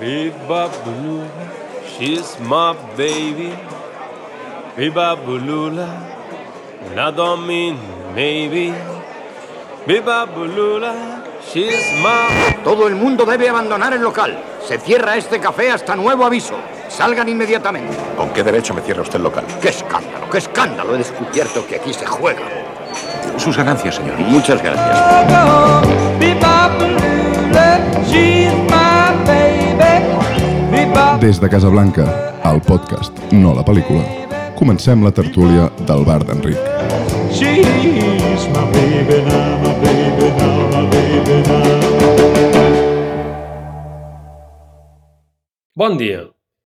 Biba Blue, she's my baby. Biba Bulula, I don't mean maybe. Biba Bulula, she's my. Todo el mundo debe abandonar el local. Se cierra este café hasta nuevo aviso. Salgan inmediatamente. ¿Con qué derecho me cierra usted el local? ¡Qué escándalo! ¡Qué escándalo! He descubierto que aquí se juega. Sus ganancias, señor. Muchas gracias. Des de Casablanca, el podcast, no la pel·lícula, comencem la tertúlia del bar d'Enric. Bon dia.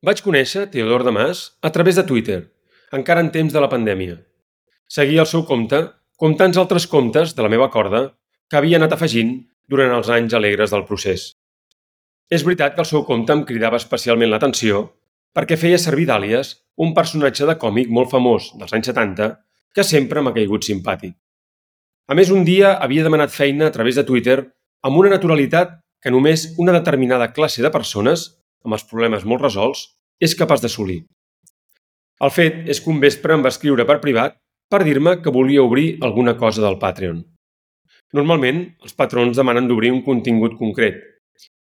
Vaig conèixer Teodor Damas a través de Twitter, encara en temps de la pandèmia. Seguia el seu compte, com tants altres comptes de la meva corda, que havia anat afegint durant els anys alegres del procés. És veritat que el seu compte em cridava especialment l'atenció perquè feia servir d'àlies un personatge de còmic molt famós dels anys 70 que sempre m'ha caigut simpàtic. A més, un dia havia demanat feina a través de Twitter amb una naturalitat que només una determinada classe de persones, amb els problemes molt resolts, és capaç d'assolir. El fet és que un vespre em va escriure per privat per dir-me que volia obrir alguna cosa del Patreon. Normalment, els patrons demanen d'obrir un contingut concret.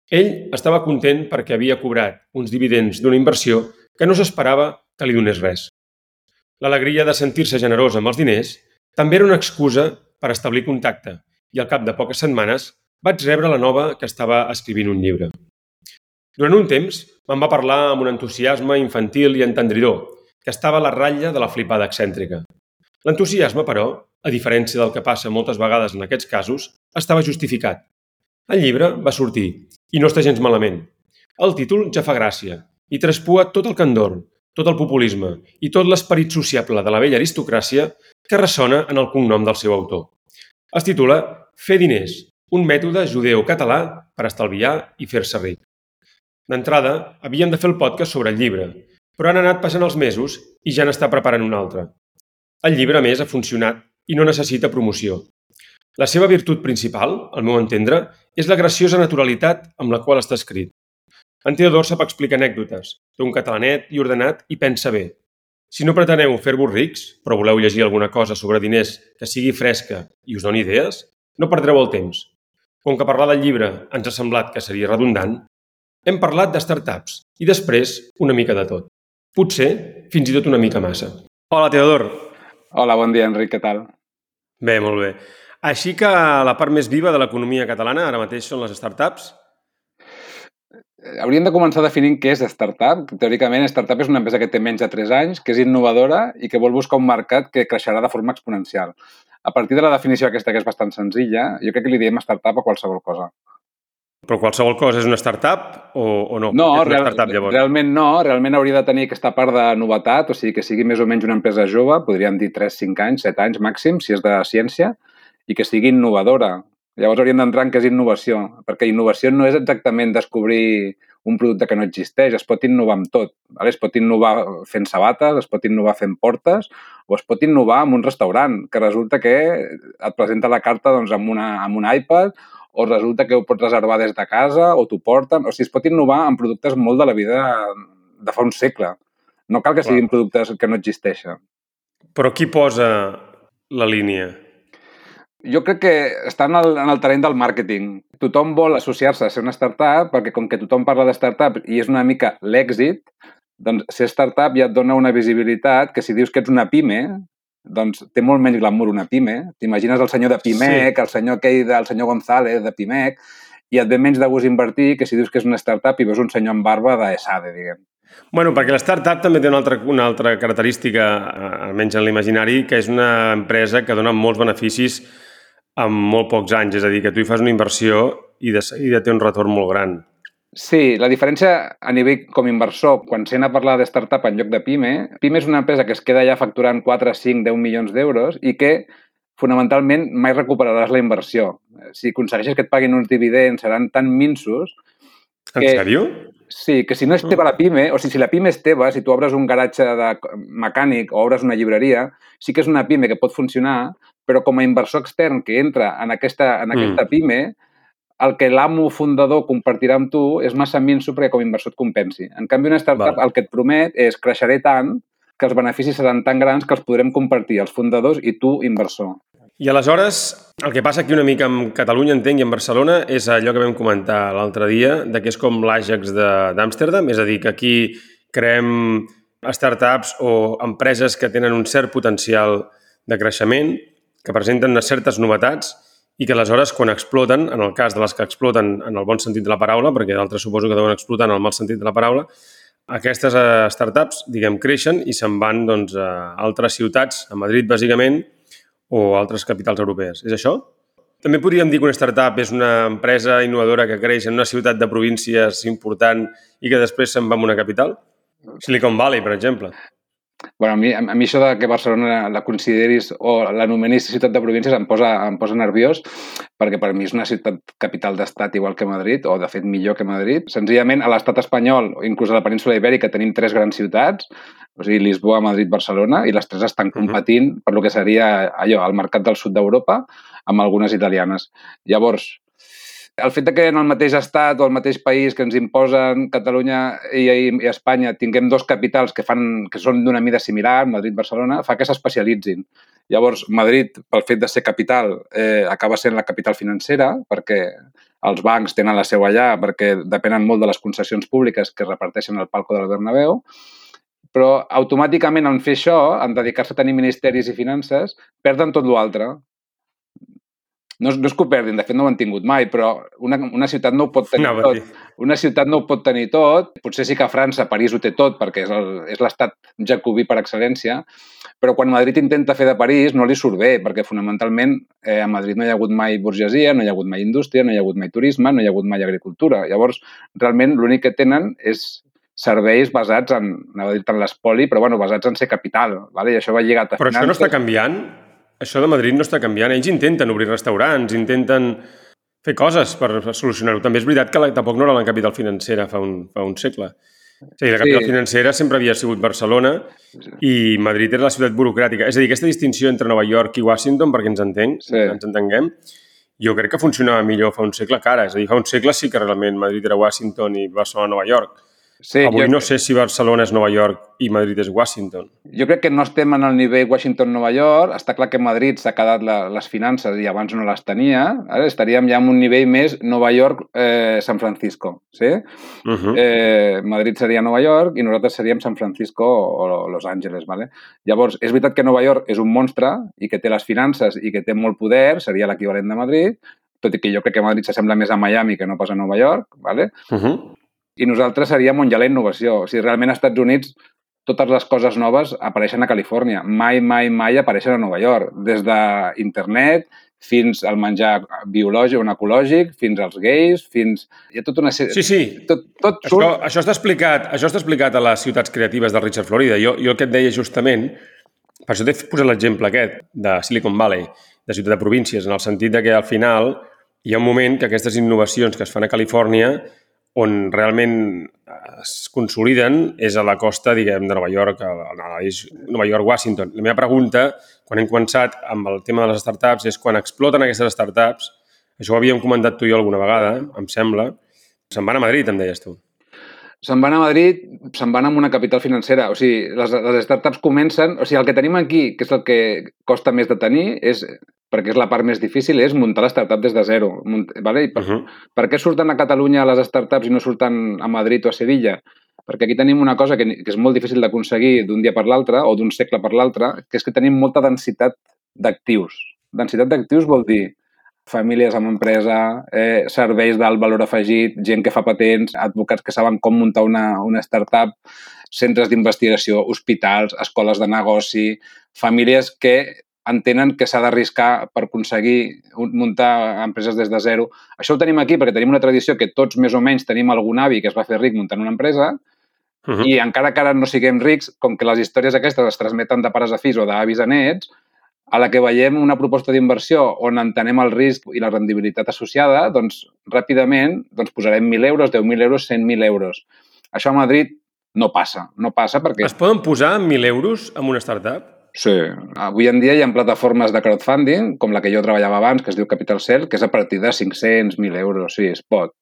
Ell estava content perquè havia cobrat uns dividends d'una inversió que no s'esperava que li donés res. L'alegria de sentir-se generós amb els diners també era una excusa per establir contacte i al cap de poques setmanes vaig rebre la nova que estava escrivint un llibre. Durant un temps me'n va parlar amb un entusiasme infantil i entendridor, que estava a la ratlla de la flipada excèntrica. L'entusiasme, però, a diferència del que passa moltes vegades en aquests casos, estava justificat. El llibre va sortir, i no està gens malament. El títol ja fa gràcia i traspua tot el candor, tot el populisme i tot l'esperit sociable de la vella aristocràcia que ressona en el cognom del seu autor. Es titula Fer diners, un mètode judeo-català per estalviar i fer-se ric. D'entrada, havíem de fer el podcast sobre el llibre, però han anat passant els mesos i ja n'està preparant un altre. El llibre, a més, ha funcionat i no necessita promoció. La seva virtut principal, al meu entendre, és la graciosa naturalitat amb la qual està escrit. En Teodor sap explicar anècdotes, té un catalanet i ordenat i pensa bé. Si no preteneu fer-vos rics, però voleu llegir alguna cosa sobre diners que sigui fresca i us doni idees, no perdreu el temps. Com que parlar del llibre ens ha semblat que seria redundant, hem parlat de startups i després una mica de tot. Potser fins i tot una mica massa. Hola, Teodor. Hola, bon dia, Enric, què tal? Bé, molt bé. Així que la part més viva de l'economia catalana ara mateix són les startups? Hauríem de començar definint què és startup. Teòricament, startup és una empresa que té menys de 3 anys, que és innovadora i que vol buscar un mercat que creixerà de forma exponencial. A partir de la definició aquesta, que és bastant senzilla, jo crec que li diem startup a qualsevol cosa. Però qualsevol cosa és una startup o, o no? No, real, startup, llavors. realment no. Realment hauria de tenir aquesta part de novetat, o sigui, que sigui més o menys una empresa jove, podríem dir 3, 5 anys, 7 anys màxim, si és de ciència, i que sigui innovadora. Llavors hauríem d'entrar en què és innovació, perquè innovació no és exactament descobrir un producte que no existeix, es pot innovar amb tot. Es pot innovar fent sabates, es pot innovar fent portes, o es pot innovar amb un restaurant, que resulta que et presenta la carta doncs, amb, una, amb un iPad, o resulta que ho pots reservar des de casa, o t'ho porten... O sigui, es pot innovar amb productes molt de la vida de fa un segle. No cal que siguin Clar. productes que no existeixen. Però qui posa la línia? Jo crec que està en el, en el terreny del màrqueting. Tothom vol associar-se a ser una startup perquè com que tothom parla de startup i és una mica l'èxit, doncs ser startup ja et dona una visibilitat que si dius que ets una pime, doncs té molt menys glamour una pime. T'imagines el senyor de Pimec, sí. el senyor aquell del senyor González de Pimec, i et ve menys de gust invertir que si dius que és una startup i veus un senyor amb barba d'ESADE, diguem. Bueno, perquè la startup també té una altra, una altra característica, almenys en l'imaginari, que és una empresa que dona molts beneficis en molt pocs anys. És a dir, que tu hi fas una inversió i de seguida té un retorn molt gran. Sí, la diferència a nivell com a inversor, quan sent a parlar de startup en lloc de PIME, PIME és una empresa que es queda ja facturant 4, 5, 10 milions d'euros i que fonamentalment mai recuperaràs la inversió. Si aconsegueixes que et paguin uns dividends seran tan minsos En Que- sèrio? Sí, que si no és teva la PIME, o sigui, si la PIME és teva, si tu obres un garatge de mecànic o obres una llibreria, sí que és una PIME que pot funcionar, però com a inversor extern que entra en aquesta, en aquesta PIME, el que l'amo fundador compartirà amb tu és massa minso perquè com a inversor et compensi. En canvi, una startup Val. el que et promet és creixeré tant que els beneficis seran tan grans que els podrem compartir els fundadors i tu, inversor. I aleshores, el que passa aquí una mica amb Catalunya, entenc, i en Barcelona, és allò que vam comentar l'altre dia, de que és com l'Àgex de- d'Amsterdam, és a dir, que aquí creem startups o empreses que tenen un cert potencial de creixement, que presenten unes certes novetats i que aleshores quan exploten, en el cas de les que exploten en el bon sentit de la paraula, perquè d'altres suposo que deuen explotar en el mal sentit de la paraula, aquestes eh, startups, diguem, creixen i se'n van doncs, a altres ciutats, a Madrid bàsicament, o altres capitals europees. És això? També podríem dir que una startup és una empresa innovadora que creix en una ciutat de províncies important i que després se'n va a una capital? Silicon Valley, per exemple. Bueno, a mi, a mi això de que Barcelona la consideris o l'anomenis ciutat de províncies em posa, em posa nerviós perquè per mi és una ciutat capital d'estat igual que Madrid o, de fet, millor que Madrid. Senzillament, a l'estat espanyol, inclús a la península ibèrica, tenim tres grans ciutats, o sigui, Lisboa, Madrid, Barcelona, i les tres estan competint per lo que seria allò, el mercat del sud d'Europa amb algunes italianes. Llavors, el fet de que en el mateix estat o el mateix país que ens imposen Catalunya i, i, i Espanya tinguem dos capitals que, fan, que són d'una mida similar, Madrid i Barcelona, fa que s'especialitzin. Llavors, Madrid, pel fet de ser capital, eh, acaba sent la capital financera perquè els bancs tenen la seu allà perquè depenen molt de les concessions públiques que reparteixen al palco del Bernabéu, però automàticament en fer això, en dedicar-se a tenir ministeris i finances, perden tot l'altre no, no és que ho perdin, de fet no ho han tingut mai, però una, una ciutat no ho pot tenir a tot. Una ciutat no ho pot tenir tot. Potser sí que a França, París ho té tot, perquè és l'estat jacobí per excel·lència, però quan Madrid intenta fer de París no li surt bé, perquè fonamentalment eh, a Madrid no hi ha hagut mai burgesia, no hi ha hagut mai indústria, no hi ha hagut mai turisme, no hi ha hagut mai agricultura. Llavors, realment, l'únic que tenen és serveis basats en, anava a dir en l'espoli, però bueno, basats en ser capital, vale? i això va lligat a Però això no finances. està canviant? Això de Madrid no està canviant. Ells intenten obrir restaurants, intenten fer coses per solucionar-ho. També és veritat que la, tampoc no era la capital financera fa un, fa un segle. O sigui, la capital Sí. financera sempre havia sigut Barcelona i Madrid era la ciutat burocràtica. És a dir, aquesta distinció entre Nova York i Washington, perquè ens entenc, Sí. ens entenguem, jo crec que funcionava millor fa un segle que ara. És a dir, fa un segle sí que realment Madrid era Washington i Barcelona Nova York. Sí, Avui jo, no sé si Barcelona és Nova York i Madrid és Washington. jo crec que no estem en el nivell Washington-Nova York. Està clar que Madrid s'ha quedat la, les finances i abans no les tenia. Ara estaríem ja en un nivell més Nova York-San Francisco. Sí? Uh -huh. eh, Madrid seria Nova York i nosaltres seríem San Francisco o Los Angeles. Vale? Llavors, és veritat que Nova York és un monstre i que té les finances i que té molt poder, seria l'equivalent de Madrid, tot i que jo crec que Madrid s'assembla més a Miami que no pas a Nova York, vale? Uh -huh. I nosaltres seríem on hi ha la innovació. O sigui, realment als Estats Units totes les coses noves apareixen a Califòrnia. Mai, mai, mai apareixen a Nova York. Des d'internet fins al menjar biològic o ecològic, fins als gais, fins... Hi ha tota una sèrie... Sí, sí. Tot, tot Això, surt... això està explicat, això està explicat a les ciutats creatives del Richard Florida. Jo, jo el que et deia justament, per això t'he posat l'exemple aquest de Silicon Valley, de ciutat de províncies, en el sentit de que al final hi ha un moment que aquestes innovacions que es fan a Califòrnia on realment es consoliden és a la costa, diguem, de Nova York, a, Nova York-Washington. La meva pregunta, quan hem començat amb el tema de les startups, és quan exploten aquestes startups, això ho havíem comentat tu i jo alguna vegada, em sembla, se'n van a Madrid, em deies tu. Se'n van a Madrid, se'n van amb una capital financera. O sigui, les, les startups comencen... O sigui, el que tenim aquí, que és el que costa més de tenir, és perquè és la part més difícil, és muntar la startup des de zero. Munt, vale? I per, Uh -huh. per què surten a Catalunya les startups i no surten a Madrid o a Sevilla? Perquè aquí tenim una cosa que, que és molt difícil d'aconseguir d'un dia per l'altre o d'un segle per l'altre, que és que tenim molta densitat d'actius. Densitat d'actius vol dir famílies amb empresa, eh, serveis d'alt valor afegit, gent que fa patents, advocats que saben com muntar una, una startup, centres d'investigació, hospitals, escoles de negoci, famílies que entenen que s'ha d'arriscar per aconseguir un- muntar empreses des de zero. Això ho tenim aquí perquè tenim una tradició que tots més o menys tenim algun avi que es va fer ric muntant una empresa Uh -huh. i encara que ara no siguem rics, com que les històries aquestes es transmeten de pares a fills o d'avis a nets, a la que veiem una proposta d'inversió on entenem el risc i la rendibilitat associada, doncs ràpidament doncs, posarem 1.000 euros, 10.000 euros, 100.000 euros. Això a Madrid no passa. No passa perquè... Es poden posar 1.000 euros en una startup? Sí. Avui en dia hi ha plataformes de crowdfunding, com la que jo treballava abans, que es diu Capital Cell, que és a partir de 500, 1.000 euros. Sí, es pot.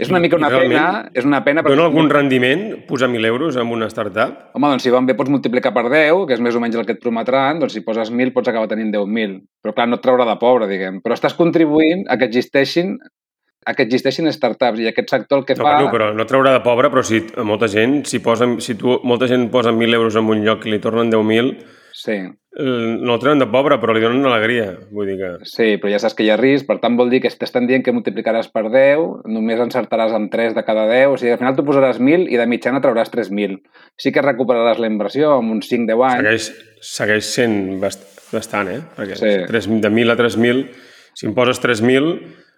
És una mica una realment pena, és una pena... Dona algun rendiment posar 1.000 euros en una startup? Home, doncs si van bé pots multiplicar per 10, que és més o menys el que et prometran, doncs si poses 1.000 pots acabar tenint 10.000. Però clar, no et traurà de pobre, diguem. Però estàs contribuint a que existeixin a que existeixin startups i aquest sector el que No, fa... bueno, però no traurà de pobre, però si molta gent, si, posen, si tu, molta gent posa 1.000 euros en un lloc i li tornen 10.000, Sí, eh, no el treuen de pobre, però li donen alegria. Vull dir que... sí, però ja saps que hi ha risc, per tant vol dir que si t'estan dient que multiplicaràs per 10, només encertaràs amb 3 de cada 10, o sigui, al final tu posaràs 1.000 i de mitjana trauràs 3.000. Sí que recuperaràs la inversió amb uns 5-10 anys. Segueix, segueix sent bast bastant, eh? Perquè Sí. sí. 3, de 1.000 a 3.000, si em poses 3.000,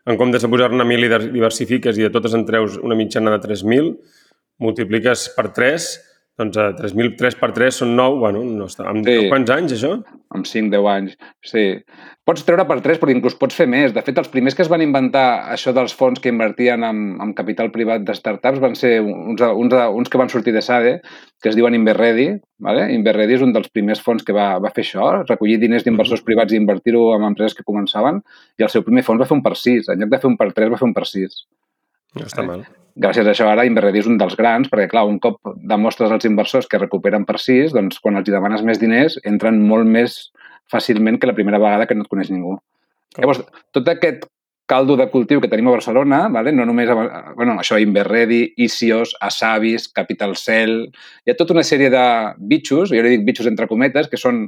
en comptes de posar-ne 1.000 i diversifiques i de totes en treus una mitjana de 3.000, multipliques per 3, doncs a 3.000, 3 per 3 són 9, bueno, no està. Amb Sí. quants anys, això? amb 5-10 anys, sí. Pots treure per 3, però inclús pots fer més. De fet, els primers que es van inventar això dels fons que invertien en, en capital privat de startups van ser uns, uns, uns que van sortir de SADE, que es diuen InverReady. ¿vale? InverReady és un dels primers fons que va, va fer això, recollir diners d'inversors privats i invertir-ho en empreses que començaven, i el seu primer fons va fer un per 6. En lloc de fer un per 3, va fer un per 6 No està mal. gràcies a això ara Inverredi és un dels grans, perquè clar, un cop demostres als inversors que recuperen per 6, doncs quan els demanes més diners entren molt més fàcilment que la primera vegada que no et coneix ningú. Llavors, tot aquest caldo de cultiu que tenim a Barcelona, vale? no només a, bueno, això, Inverredi, Isios, Asavis, Capital Cell... Hi ha tota una sèrie de bitxos, jo li dic bitxos entre cometes, que són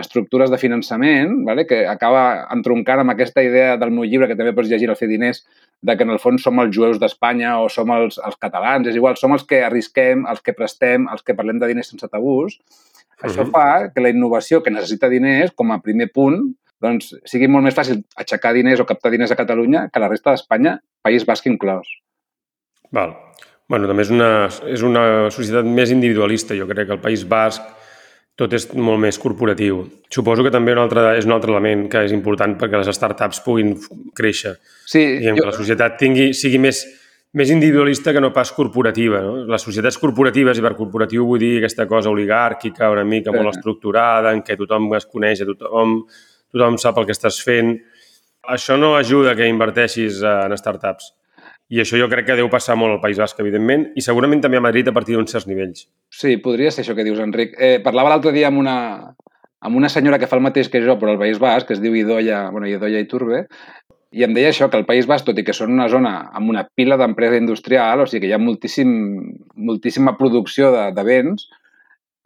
estructures de finançament, vale? que acaba entroncant amb aquesta idea del meu llibre, que també pots llegir al fer diners, de que en el fons som els jueus d'Espanya o som els, els catalans, és igual, som els que arrisquem, els que prestem, els que parlem de diners sense tabús. Això Mhm. fa que la innovació que necessita diners, com a primer punt, doncs sigui molt més fàcil aixecar diners o captar diners a Catalunya que a la resta d'Espanya, País Basc inclòs. Val. Bueno, també és una, és una societat més individualista. Jo crec que el País Basc tot és molt més corporatiu. Suposo que també un altre, és un altre element que és important perquè les startups puguin créixer. Sí, Diguem jo, que la societat tingui, sigui més, més individualista que no pas corporativa. No? Les societats corporatives, i per corporatiu vull dir aquesta cosa oligàrquica, una mica Sí. molt estructurada, en què tothom es coneix a tothom, tothom sap el que estàs fent. Això no ajuda que inverteixis en startups. I això jo crec que deu passar molt al País Basc, evidentment, i segurament també a Madrid a partir d'uns certs nivells. sí, podria ser això que dius, Enric. Eh, parlava l'altre dia amb una, amb una senyora que fa el mateix que jo, però al País Basc, que es diu Idoia, bueno, Idoia Iturbe, i em deia això, que el País Basc, tot i que són una zona amb una pila d'empresa industrial, o sigui que hi ha moltíssim, moltíssima producció de, de béns,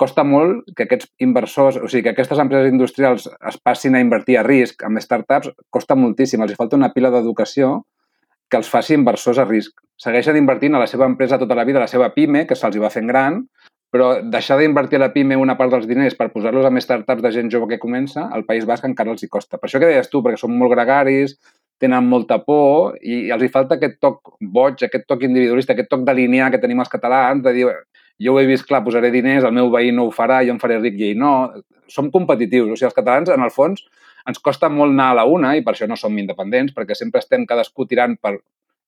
costa molt que aquests inversors, o sigui, que aquestes empreses industrials es passin a invertir a risc amb startups, costa moltíssim. Els hi falta una pila d'educació que els faci inversors a risc. Segueixen invertint a la seva empresa tota la vida, a la seva PIME, que se'ls va fent gran, però deixar d'invertir a la PIME una part dels diners per posar-los en startups de gent jove que comença, al País Basc encara els hi costa. Per això que deies tu, perquè són molt gregaris, tenen molta por i els hi falta aquest toc boig, aquest toc individualista, aquest toc d'alinear que tenim els catalans, de dir, jo ho he vist clar, posaré diners, el meu veí no ho farà, jo em faré ric i ell no. Som competitius. O sigui, els catalans, en el fons, ens costa molt anar a la una i per això no som independents, perquè sempre estem cadascú tirant per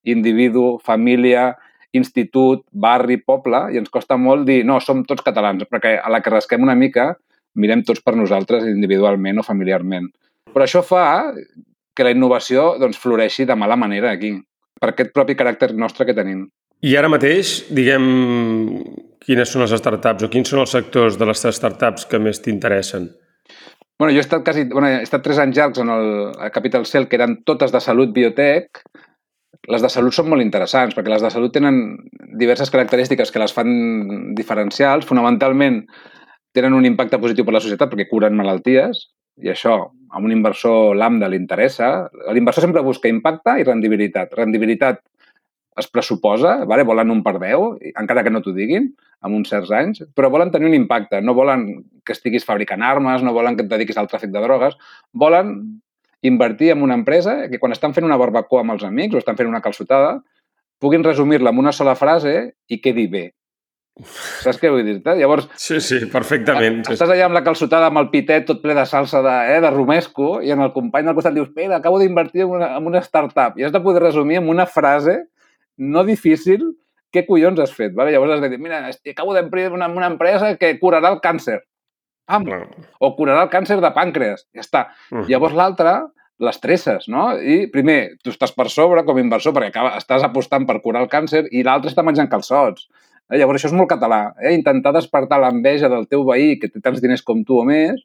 individu, família, institut, barri, poble, i ens costa molt dir, no, som tots catalans, perquè a la que rasquem una mica mirem tots per nosaltres individualment o familiarment. Però això fa que la innovació doncs, floreixi de mala manera aquí, per aquest propi caràcter nostre que tenim. I ara mateix, diguem, quines són les startups o quins són els sectors de les startups que més t'interessen? Bueno, jo he estat, quasi, bueno, he estat tres anys llargs en el a Capital Cell, que eren totes de salut biotech. Les de salut són molt interessants, perquè les de salut tenen diverses característiques que les fan diferencials. Fonamentalment, tenen un impacte positiu per la societat perquè curen malalties, i això a un inversor lambda li interessa. L'inversor sempre busca impacte i rendibilitat. Rendibilitat es pressuposa, vale? volen un per 10, encara que no t'ho diguin, amb uns certs anys, però volen tenir un impacte. No volen que estiguis fabricant armes, no volen que et dediquis al tràfic de drogues, volen invertir en una empresa que quan estan fent una barbacoa amb els amics o estan fent una calçotada, puguin resumir-la en una sola frase i quedi bé. Saps què vull dir-te? Llavors, Sí, sí, perfectament. Estàs allà amb la calçotada, amb el pitet tot ple de salsa de, eh, de romesco i en el company del costat dius, espera, acabo d'invertir en una, en una startup. I has de poder resumir en una frase no difícil què collons has fet. Vale? Llavors has de dir, mira, acabo en una, una empresa que curarà el càncer. Pam. Clar. O curarà el càncer de pàncreas. Ja està. Mm. Llavors l'altre l'estresses, no? I primer, tu estàs per sobre com a inversor perquè acaba, estàs apostant per curar el càncer i l'altre està menjant calçots. Eh? Llavors això és molt català, eh? intentar despertar l'enveja del teu veí que té tants diners com tu o més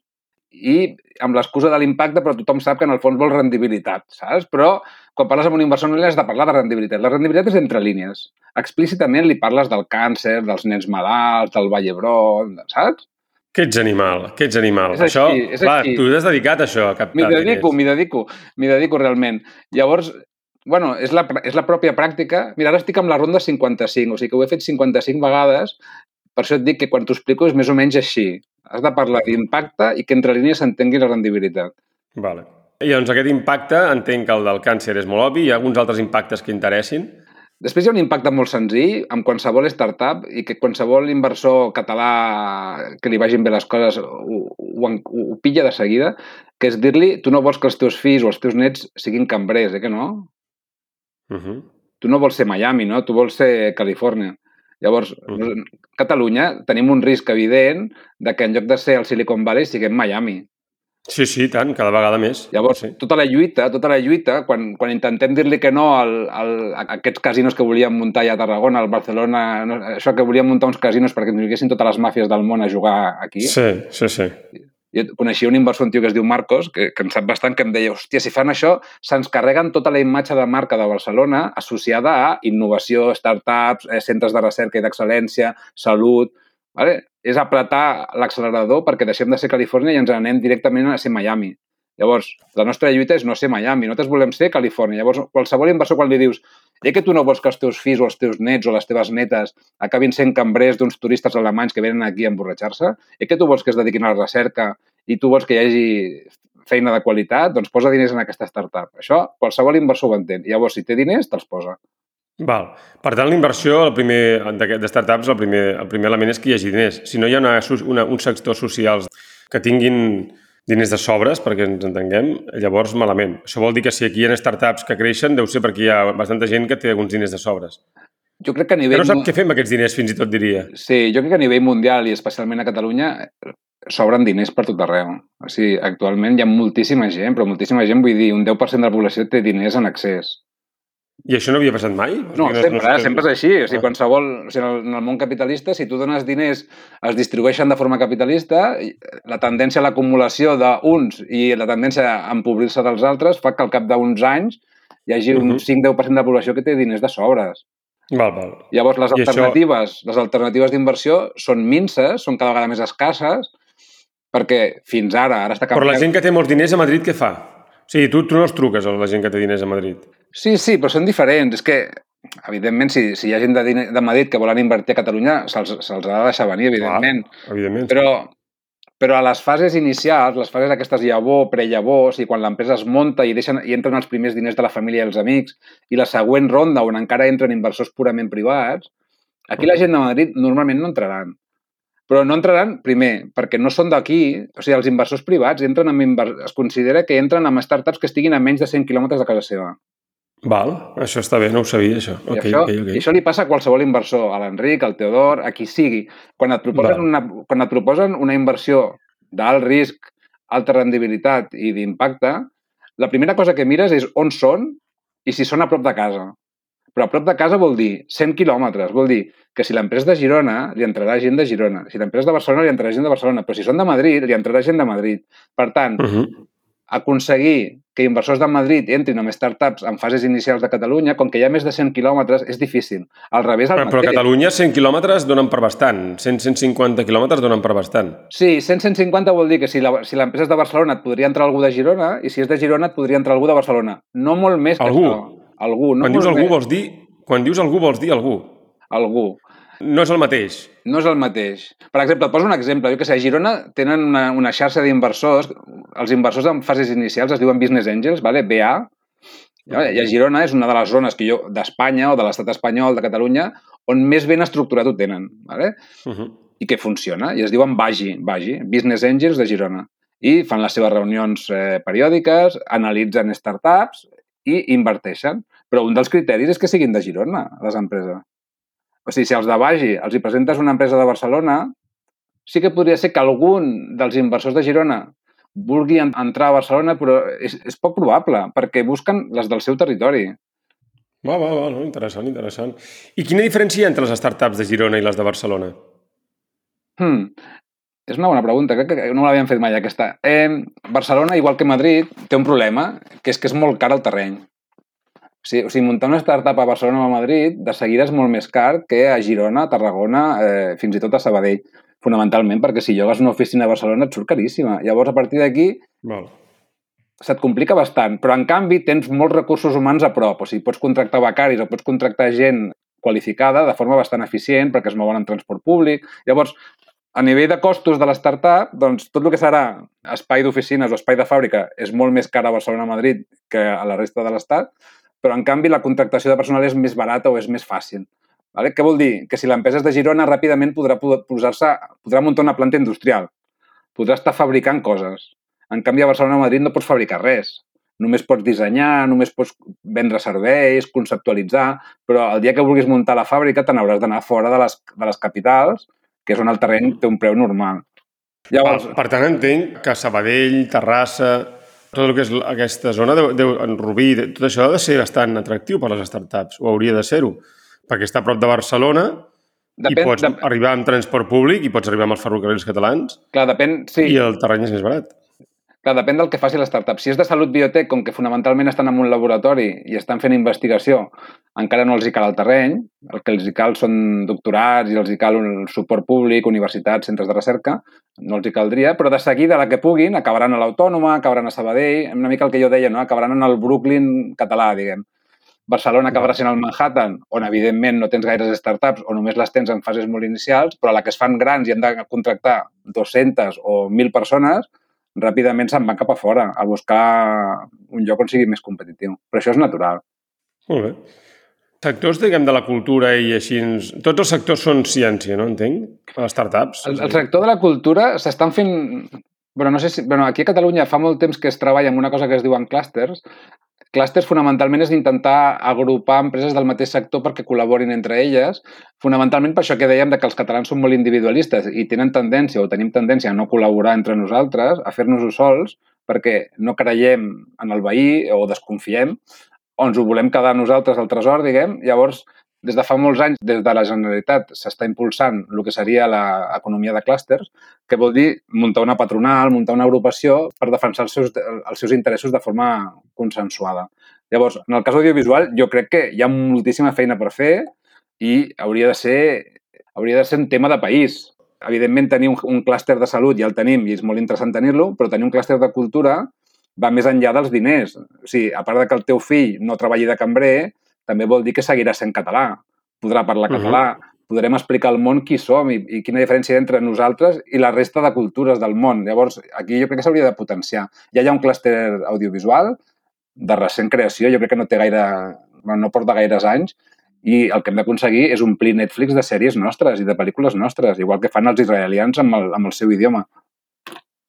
i amb l'excusa de l'impacte, però tothom sap que en el fons vol rendibilitat, saps? Però quan parles amb un inversor no li has de parlar de rendibilitat. La rendibilitat és entre línies. Explícitament li parles del càncer, dels nens malalts, del Vall d'Hebron, saps? Que ets animal, que ets animal. És això, així, és clar, així. tu t'has dedicat a això, a M'hi dedico, m'hi dedico, m'hi dedico realment. Llavors, bueno, és la, és la pròpia pràctica. Mira, ara estic amb la ronda 55, o sigui que ho he fet 55 vegades, per això et dic que quan t'ho explico és més o menys així. Has de parlar d'impacte i que entre línies s'entengui la rendibilitat. Vale. I doncs aquest impacte, entenc que el del càncer és molt obvi, hi ha alguns altres impactes que interessin? Després hi ha un impacte molt senzill amb qualsevol startup i que qualsevol inversor català que li vagin bé les coses ho, ho, ho pilla de seguida, que és dir-li tu no vols que els teus fills o els teus nets siguin cambrers, eh que no? Uh -huh. tu no vols ser Miami, no? Tu vols ser Califòrnia. Llavors, a Catalunya tenim un risc evident de que en lloc de ser el Silicon Valley siguem Miami. Sí, sí, tant, cada vegada més. Llavors, sí. tota la lluita, tota la lluita, quan, quan intentem dir-li que no al, al, a aquests casinos que volíem muntar allà a Tarragona, al Barcelona, no, això que volíem muntar uns casinos perquè ens vinguessin totes les màfies del món a jugar aquí. Sí, sí, sí. Jo coneixia un inversor, un tio que es diu Marcos, que, que em sap bastant, que em deia, hòstia, si fan això, se'ns carreguen tota la imatge de marca de Barcelona associada a innovació, startups, eh, centres de recerca i d'excel·lència, salut... Vale? És apretar l'accelerador perquè deixem de ser Califòrnia i ens anem directament a ser Miami. Llavors, la nostra lluita és no ser Miami, nosaltres volem ser Califòrnia. Llavors, qualsevol inversor quan li dius ja que tu no vols que els teus fills o els teus nets o les teves netes acabin sent cambrers d'uns turistes alemanys que venen aquí a emborratxar-se, ja que tu vols que es dediquin a la recerca i tu vols que hi hagi feina de qualitat, doncs posa diners en aquesta startup. Això qualsevol inversor ho entén. Llavors, si té diners, te'ls posa. Val. Per tant, la inversió el primer, de startups, el primer, el primer element és que hi hagi diners. Si no hi ha una, una, uns sectors socials que tinguin diners de sobres, perquè ens entenguem, llavors malament. Això vol dir que si aquí hi ha startups que creixen, deu ser perquè hi ha bastanta gent que té alguns diners de sobres. Jo crec que a Que nivell... no sap què fer amb aquests diners, fins i tot diria. Sí, jo crec que a nivell mundial i especialment a Catalunya sobren diners per tot arreu. O sigui, actualment hi ha moltíssima gent, però moltíssima gent, vull dir, un 10% de la població té diners en accés. I això no havia passat mai? No, O sigui, sempre, eh? sempre és així. O sigui, Ah. qualsevol, o sigui, en el- món capitalista, si tu dones diners, es distribueixen de forma capitalista, la tendència a l'acumulació d'uns i la tendència a empobrir-se dels altres fa que al cap d'uns anys hi hagi un Mhm. 5-10% de la població que té diners de sobres. Val, val. Llavors, les I això- alternatives, les alternatives d'inversió són minces, són cada vegada més escasses, perquè fins ara, ara està Però canviant... la gent que té molts diners a Madrid, què fa? O sigui, tu, tu no els truques a la gent que té diners a Madrid. Sí, sí, però són diferents. És que, evidentment, si, si hi ha gent de, diner, de Madrid que volen invertir a Catalunya, se'ls se ha de deixar venir, evidentment. Clar, evidentment. Però, però a les fases inicials, les fases aquestes llavor, prellavors, i quan l'empresa es munta i, deixen, i entren els primers diners de la família i els amics, i la següent ronda on encara entren inversors purament privats, aquí la gent de Madrid normalment no entraran. Però no entraran, primer, perquè no són d'aquí, o sigui, els inversors privats entren amb inver... es considera que entren amb startups que estiguin a menys de 100 quilòmetres de casa seva. Val, això està bé, no ho sabia, això. I, Ok, això, ok, ok. I això li passa a qualsevol inversor, a l'Enric, al Teodor, a qui sigui. Quan et proposen, Val. una, quan et proposen una inversió d'alt risc, alta rendibilitat i d'impacte, la primera cosa que mires és on són i si són a prop de casa. Però a prop de casa vol dir 100 quilòmetres, vol dir que si l'empresa de Girona, li entrarà gent de Girona. Si l'empresa de Barcelona, li entrarà gent de Barcelona. Però si són de Madrid, li entrarà gent de Madrid. Per tant, Uh -huh. aconseguir que inversors de Madrid entrin amb startups en fases inicials de Catalunya, com que hi ha més de 100 quilòmetres, és difícil. Al revés, al Però, però a mateix. Catalunya 100 quilòmetres donen per bastant. 100-150 quilòmetres donen per bastant. Sí, 100-150 vol dir que si la- si l'empresa és de Barcelona et podria entrar algú de Girona i si és de Girona et podria entrar algú de Barcelona. No molt més que Algú? això. Algú. No quan dius algú vols dir... Quan dius algú vols dir algú. Algú. No és el mateix. No és el mateix. Per exemple, et poso un exemple. Jo que sé, a Girona tenen una, una xarxa d'inversors. Els inversors en fases inicials es diuen Business Angels, vale? BA. I a Girona és una de les zones que jo d'Espanya o de l'estat espanyol, de Catalunya, on més ben estructurat ho tenen. Vale? Uh -huh. i que funciona, i es diuen BAGI, BAGI, Business Angels de Girona. I fan les seves reunions eh, periòdiques, analitzen startups i inverteixen. Però un dels criteris és que siguin de Girona, les empreses. O sigui, si els de BAGI els hi presentes una empresa de Barcelona, sí que podria ser que algun dels inversors de Girona vulgui en- entrar a Barcelona, però és, és poc probable, perquè busquen les del seu territori. Va, va, va, no? interessant, interessant. I quina diferència hi ha entre les startups de Girona i les de Barcelona? Hmm. És una bona pregunta, crec que no l'havíem fet mai aquesta. Eh, Barcelona, igual que Madrid, té un problema, que és que és molt car el terreny. O sigui, o sigui, muntar una startup a Barcelona o a Madrid de seguida és molt més car que a Girona, a Tarragona, eh, fins i tot a Sabadell, fonamentalment perquè si llogues una oficina a Barcelona et surt caríssima. Llavors, a partir d'aquí, se't complica bastant, però en canvi tens molts recursos humans a prop, o sigui, pots contractar becaris o pots contractar gent qualificada de forma bastant eficient perquè es mouen en transport públic. Llavors, a nivell de costos de l'startup, doncs tot el que serà espai d'oficines o espai de fàbrica és molt més car a Barcelona o Madrid que a la resta de l'estat, però en canvi la contractació de personal és més barata o és més fàcil. Vale? Què vol dir? Que si l'empresa és de Girona, ràpidament podrà po- posar-se, podrà muntar una planta industrial, podrà estar fabricant coses. En canvi, a Barcelona o Madrid no pots fabricar res. Només pots dissenyar, només pots vendre serveis, conceptualitzar, però el dia que vulguis muntar la fàbrica te n'hauràs d'anar fora de les, de les capitals, que és on el terreny té un preu normal. Llavors, Per, per tant, entenc que Sabadell, Terrassa, tot el que és aquesta zona, deu, deu, en Rubí, de- tot això ha de ser bastant atractiu per a les startups, o hauria de ser-ho, perquè està a prop de Barcelona i depèn, pots de, arribar amb transport públic i pots arribar amb els ferrocarrils catalans clar, depèn, sí, i el terreny és més barat. Clar, depèn del que faci la startup. Si és de salut biotec, com que fonamentalment estan en un laboratori i estan fent investigació, encara no els hi cal el terreny. El que els hi cal són doctorats i els hi cal un suport públic, universitats, centres de recerca. No els hi caldria, però de seguida, la que puguin, acabaran a l'Autònoma, acabaran a Sabadell, una mica el que jo deia, no? acabaran en el Brooklyn català, diguem. Barcelona acabarà sent el Manhattan, on evidentment no tens gaires startups o només les tens en fases molt inicials, però a la que es fan grans i han de contractar 200 o 1.000 persones, ràpidament se'n van cap a fora a buscar un lloc on sigui més competitiu. Però això és natural. Molt bé. Sectors, diguem, de la cultura i així... Tots els sectors són ciència, no? Entenc? Les startups. El, el sector de la cultura s'estan fent... Bueno, no sé si... Bueno, aquí a Catalunya fa molt temps que es treballa amb una cosa que es diuen clústers. Clústers fonamentalment és intentar agrupar empreses del mateix sector perquè col·laborin entre elles, fonamentalment per això que dèiem que els catalans són molt individualistes i tenen tendència o tenim tendència a no col·laborar entre nosaltres, a fer-nos-ho sols, perquè no creiem en el veí o desconfiem, o ens ho volem quedar nosaltres al tresor, diguem. Llavors, des de fa molts anys, des de la Generalitat, s'està impulsant el que seria l'economia de clústers, que vol dir muntar una patronal, muntar una agrupació per defensar els seus, els seus interessos de forma consensuada. Llavors, en el cas audiovisual, jo crec que hi ha moltíssima feina per fer i hauria de ser, hauria de ser un tema de país. Evidentment, tenir un, un clúster de salut ja el tenim i és molt interessant tenir-lo, però tenir un clúster de cultura va més enllà dels diners. O sigui, a part de que el teu fill no treballi de cambrer, també vol dir que seguirà sent català. Podrà parlar Mhm. català, podrem explicar al món qui som i, i quina diferència hi ha entre nosaltres i la resta de cultures del món. Llavors, aquí jo crec que s'hauria de potenciar. Ja hi ha un clúster audiovisual de recent creació, jo crec que no té gaire, no porta gaires anys, i el que hem d'aconseguir és omplir Netflix de sèries nostres i de pel·lícules nostres, igual que fan els israelians amb el, amb el seu idioma.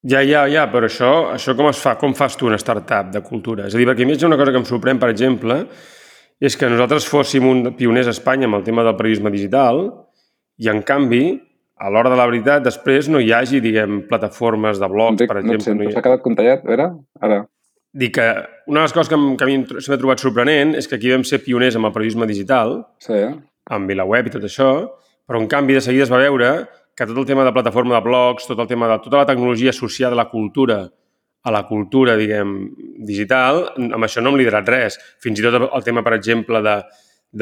Ja, ja, ja, però això, això com es fa? Com fas tu una startup de cultura? És a dir, perquè a mi ha una cosa que em sorprèn, per exemple, és que nosaltres fóssim un pioners a Espanya amb el tema del periodisme digital i, en canvi, a l'hora de la veritat, després no hi hagi, diguem, plataformes de blogs, Enric, per no et exemple. sento, no hi s'ha quedat contallat, a veure? Ara. Dic que una de les coses que, que a mi m'ha trobat sorprenent és que aquí vam ser pioners amb el periodisme digital, Sí, amb VilaWeb i tot això, però en canvi de seguida es va veure que tot el tema de plataforma de blogs, tot el tema de tota la tecnologia associada a la cultura, a la cultura, diguem, digital, amb això no hem liderat res. Fins i tot el tema, per exemple, de,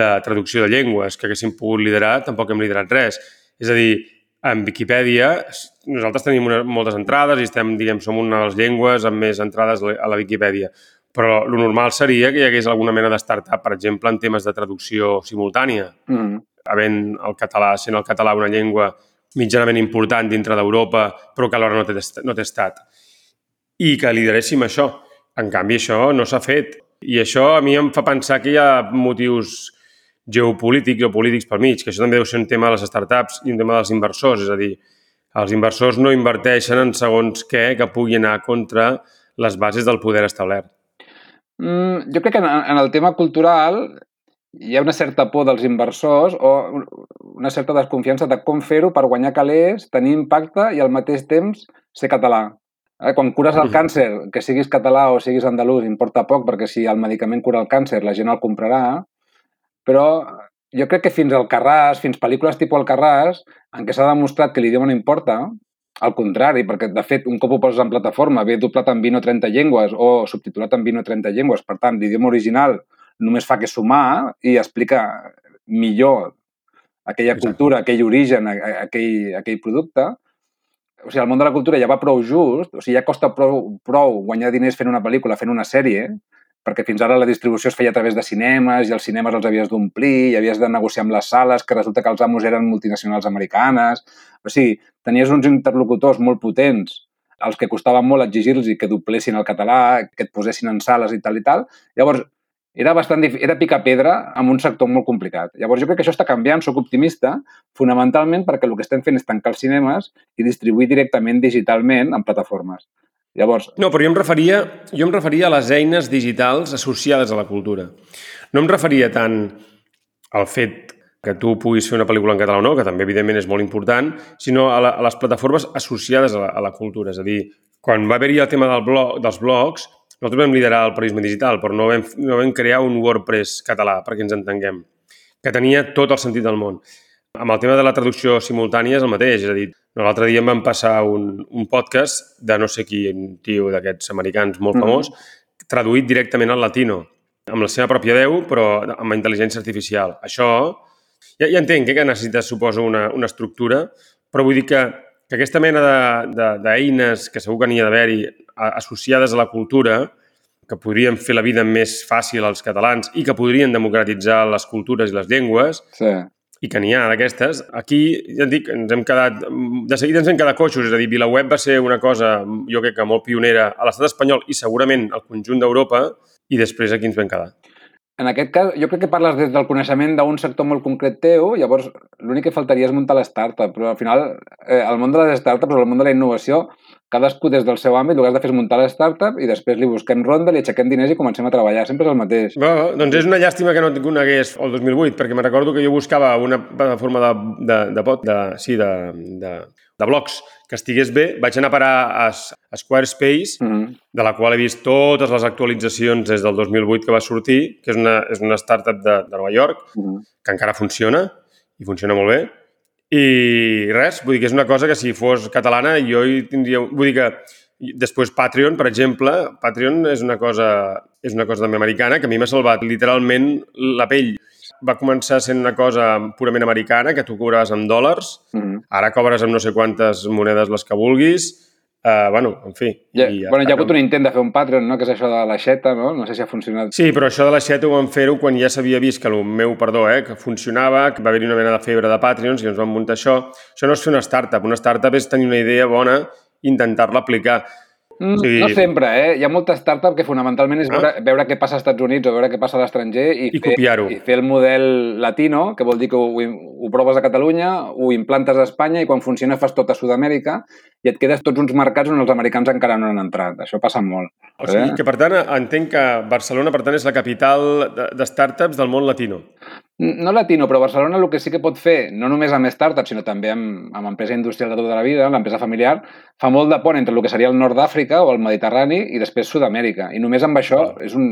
de traducció de llengües, que haguéssim pogut liderar, tampoc hem liderat res. És a dir, en Viquipèdia, nosaltres tenim una, moltes entrades i estem, diguem, som una de les llengües amb més entrades a la Viquipèdia. Però lo normal seria que hi hagués alguna mena de startup, per exemple, en temes de traducció simultània Mm. havent el català, sent el català una llengua mitjanament important dintre d'Europa, però que alhora no té, no té estat. I que lideréssim això. En canvi, això no s'ha fet. I això a mi em fa pensar que hi ha motius geopolítics o polítics pel mig, que això també deu ser un tema de les startups i un tema dels inversors. És a dir, els inversors no inverteixen en segons què que pugui anar contra les bases del poder establert. Mm, jo crec que en, en el tema cultural hi ha una certa por dels inversors o una certa desconfiança de com fer-ho per guanyar calés, tenir impacte i al mateix temps ser català. Eh, Quan cures el càncer, que siguis català o siguis andalús, importa poc, perquè si el medicament cura el càncer, la gent el comprarà, però jo crec que fins al Carràs, fins pel·lícules tipus el Carràs, en què s'ha demostrat que l'idioma no importa, al contrari, perquè, de fet, un cop ho poses en plataforma, ve doblat en 20 o 30 llengües o subtitulat en 20 o 30 llengües, per tant, l'idioma original només fa que sumar i explica millor aquella Exacte. cultura, aquell origen, aquell, aquell producte. O sigui, el món de la cultura ja va prou just, o sigui, ja costa prou, prou guanyar diners fent una pel·lícula, fent una sèrie, perquè fins ara la distribució es feia a través de cinemes i els cinemes els havies d'omplir i havies de negociar amb les sales, que resulta que els amos eren multinacionals americanes. O sigui, tenies uns interlocutors molt potents als que costava molt exigir-los que doblessin el català, que et posessin en sales i tal i tal. Llavors, era bastant dif- era picar pedra amb un sector molt complicat. Llavors, jo crec que això està canviant, sóc optimista, fonamentalment perquè el que estem fent és tancar els cinemes i distribuir directament digitalment en plataformes. Llavors, No, però jo em referia, jo em referia a les eines digitals associades a la cultura. No em referia tant al fet que tu puguis fer una pel·lícula en català o no, que també, evidentment, és molt important, sinó a, la, a les plataformes associades a la, a la cultura. És a dir, quan va haver-hi el tema del blog, dels blogs, nosaltres vam liderar el periodisme digital, però no vam, no vam crear un WordPress català, perquè ens entenguem, que tenia tot el sentit del món. Amb el tema de la traducció simultània és el mateix, és a dir, l'altre dia em van passar un, un podcast de no sé quin tio d'aquests americans molt Mhm. famós, traduït directament al latino, amb la seva pròpia veu, però amb intel·ligència artificial. Això, ja, ja entenc eh, que necessites, suposo, una, una estructura, però vull dir que, que aquesta mena de- de- d'eines que segur que n'hi ha d'haver-hi associades a la cultura, que podrien fer la vida més fàcil als catalans i que podrien democratitzar les cultures i les llengües, sí. i que n'hi ha d'aquestes. Aquí, ja et dic, ens hem quedat... De seguida ens hem quedat coixos, és a dir, VilaWeb va ser una cosa, jo crec que molt pionera a l'estat espanyol i segurament al conjunt d'Europa, i després aquí ens vam quedar. En aquest cas, jo crec que parles des del coneixement d'un sector molt concret teu, llavors l'únic que faltaria és muntar l'startup, però al final eh, el món de les startups o el món de la innovació, cadascú des del seu àmbit, el que has de fer és muntar l'startup i després li busquem ronda, li aixequem diners i comencem a treballar. Sempre és el mateix. Va, doncs és una llàstima que no et conegués el 2008, perquè me recordo que jo buscava una plataforma de, de, de, pod- de, sí, de, de, de blogs que estigués bé. Vaig anar a parar a, a Squarespace, Mm -hmm. de la qual he vist totes les actualitzacions des del 2008 que va sortir, que és una, és una startup de, de Nova York, Mm -hmm. que encara funciona, i funciona molt bé. I res, vull dir que és una cosa que si fos catalana jo hi tindria... Vull dir que després Patreon, per exemple, Patreon és una cosa, és una cosa també americana que a mi m'ha salvat literalment la pell. Va començar sent una cosa purament americana, que tu cobraves en dòlars, Mm -hmm. ara cobres amb no sé quantes monedes les que vulguis, Uh, bueno, en fi. Ja, i bueno, hi ha hagut un intent de fer un Patreon, no? que és això de l'aixeta, no? No sé si ha funcionat. Sí, però això de l'aixeta ho vam fer-ho quan ja s'havia vist que el meu, perdó, eh, que funcionava, que va haver-hi una mena de febre de Patreons i ens vam muntar això. Això no és fer una startup. Una startup és tenir una idea bona i intentar-la aplicar. Mm, Sí. No sempre, eh? Hi ha molta startup que fonamentalment és Ah. veure, veure què passa als Estats Units o veure què passa a l'estranger i, I copiar-ho. I fer el model latino, que vol dir que ho, ho proves a Catalunya, ho implantes a Espanya i quan funciona fas tot a Sud-amèrica i et quedes tots uns mercats on els americans encara no han entrat. Això passa molt. O sigui, eh? que per tant entenc que Barcelona, per tant, és la capital de, de startups del món latino. No latino, però Barcelona el que sí que pot fer, no només amb startups, sinó també amb, amb empresa industrial de tota la vida, l'empresa familiar, fa molt de pont entre el que seria el nord d'Àfrica o el Mediterrani i després Sud-amèrica. I només amb això és un,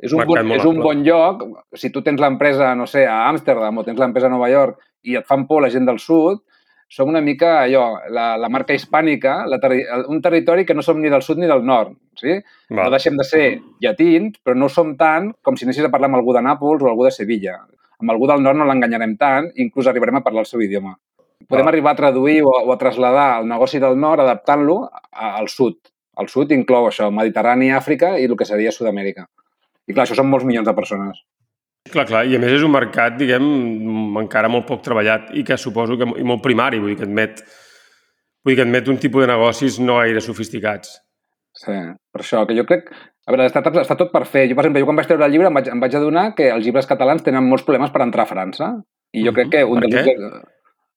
és un, bon, és un bon lloc. Si tu tens l'empresa, no sé, a Amsterdam o tens l'empresa a Nova York i et fan por la gent del sud, som una mica allò, la, la marca hispànica, la terri un territori que no som ni del sud ni del nord, sí? Va. No deixem de ser llatins, però no som tant com si anessis a parlar amb algú de Nàpols o algú de Sevilla. Amb algú del nord no l'enganyarem tant, inclús arribarem a parlar el seu idioma. Podem Va. arribar a traduir o, o a traslladar el negoci del nord adaptant-lo al sud. El sud inclou això, Mediterrani, Àfrica i el que seria Sud-amèrica. I clar, això són molts milions de persones. Clar, clar, i a més és un mercat, diguem, encara molt poc treballat i que suposo que i molt primari, vull dir que admet, vull dir que admet un tipus de negocis no gaire sofisticats. Sí, per això, que jo crec... A veure, startups està tot per fer. Jo, per exemple, jo quan vaig treure el llibre em vaig, em vaig adonar que els llibres catalans tenen molts problemes per entrar a França. I jo crec que un Per què? objectes-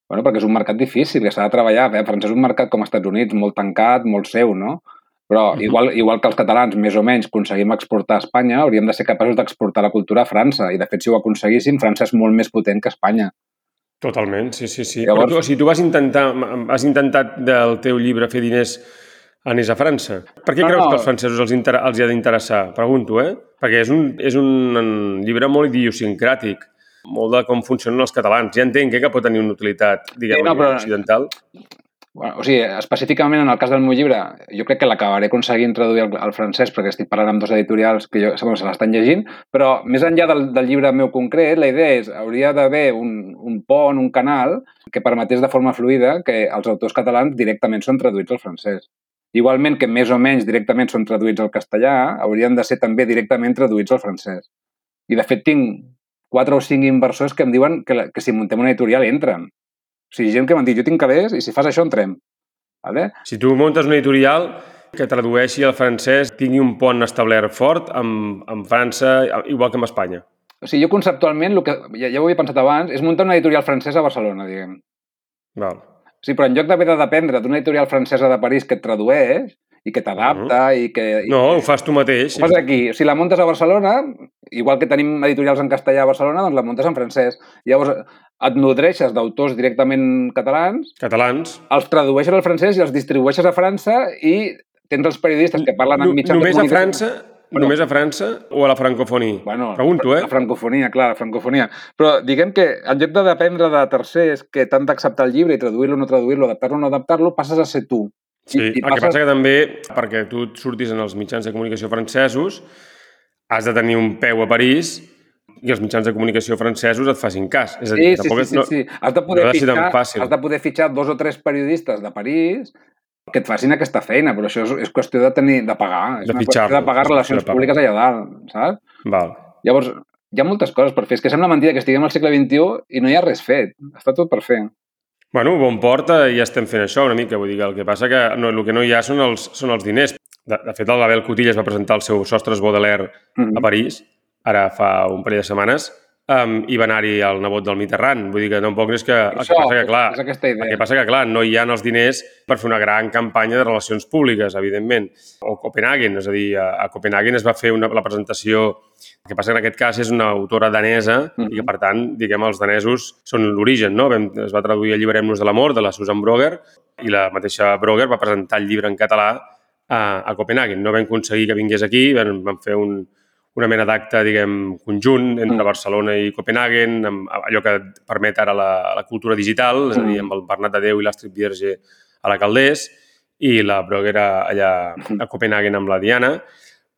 Bueno, perquè és un mercat difícil, que s'ha de treballar. Eh? França és un mercat com als Estats Units, molt tancat, molt seu, no? Però igual, igual que els catalans, més o menys, aconseguim exportar a Espanya, hauríem de ser capaços d'exportar la cultura a França. I, de fet, si ho aconseguissin, França és molt més potent que Espanya. Totalment, sí, sí, sí. Llavors- Però tu, o sigui, tu vas intentar, has intentat del teu llibre fer diners anés a França. Per què No, creus no. que als francesos els, inter els hi ha d'interessar? Pregunto, eh? Perquè és un, és un llibre molt idiosincràtic, molt de com funcionen els catalans. Ja entenc eh, que pot tenir una utilitat, diguem, Sí, no, però- occidental. Bueno, o sigui, específicament en el cas del meu llibre, jo crec que l'acabaré aconseguint traduir al, al francès perquè estic parlant amb dos editorials que jo, bueno, se l'estan llegint, però més enllà del, del llibre meu concret, la idea és hauria d'haver un, un pont, un canal, que permetés de forma fluida que els autors catalans directament són traduïts al francès. Igualment que més o menys directament són traduïts al castellà, haurien de ser també directament traduïts al francès. I de fet tinc quatre o cinc inversors que em diuen que, la, que si muntem una editorial entren. O sigui, gent que m'han dit, jo tinc calés i si fas això entrem. Vale? Si tu muntes una editorial que tradueixi al francès, tingui un pont establert fort amb, amb França, igual que amb Espanya. O sigui, jo conceptualment, el que, ja, ja ho havia pensat abans, és muntar una editorial francesa a Barcelona, diguem. Val. Sigui, però en lloc d'haver de dependre d'una editorial francesa de París que et tradueix i que t'adapta i que... i No, ho fas tu mateix. Ho fas aquí. Si la muntes a Barcelona, igual que tenim editorials en castellà a Barcelona, doncs la muntes en francès. Llavors, et nodreixes d'autors directament catalans, Catalans. els tradueixes al francès i els distribueixes a França i tens els periodistes que parlen en mitjans Només a comunicació. França? Només a França o a la francofonia? Bueno, Pregunto, eh? La francofonia, clar, la francofonia. Però diguem que en lloc de dependre de tercers que t'han d'acceptar el llibre i traduir-lo o no traduir-lo, adaptar-lo o no adaptar-lo, passes a ser tu. Sí, el que passa que també, perquè tu et surtis en els mitjans de comunicació francesos, has de tenir un peu a París i els mitjans de comunicació francesos et facin cas. És a Sí, dir, sí, sí, és- sí, no, sí. Has de poder, no fitxar, fàcil. has de poder fitxar dos o tres periodistes de París que et facin aquesta feina, però això és, és qüestió de tenir de pagar. És De una qüestió de pagar relacions de pagar. públiques allà dalt, saps? Val. Llavors, hi ha moltes coses per fer. És que sembla mentida que estiguem al segle XXI i no hi ha res fet. Està tot per fer. Bueno, bon port eh, ja estem fent això una mica. Vull dir que el que passa que no, el que no hi ha són els, són els diners. De, de fet, el Label Cotillas va presentar el seu Sostres Baudelaire Mhm. a París, ara fa un parell de setmanes, um, i va anar-hi el nebot del Mitterrand. Vull dir que tampoc és que... El que Això, passa que, clar, és aquesta idea. El que passa que, clar, no hi ha els diners per fer una gran campanya de relacions públiques, evidentment. O Copenhagen, és a dir, a, a Copenhagen es va fer una, la presentació... El que passa que en aquest cas és una autora danesa Mhm. i que, per tant, diguem, els danesos són l'origen, no? Vam, es va traduir Alliberem-nos de l'amor, de la Susan Broger, i la mateixa Broger va presentar el llibre en català a, a Copenhagen. No vam aconseguir que vingués aquí, vam, vam fer un, una mena d'acte, diguem, conjunt entre Mm. Barcelona i Copenhagen, amb allò que permet ara la, la cultura digital, és a dir, Mm. amb el Bernat de Déu i l'Astrid Vierge a la Caldés i la Broguera allà a Copenhagen amb la Diana.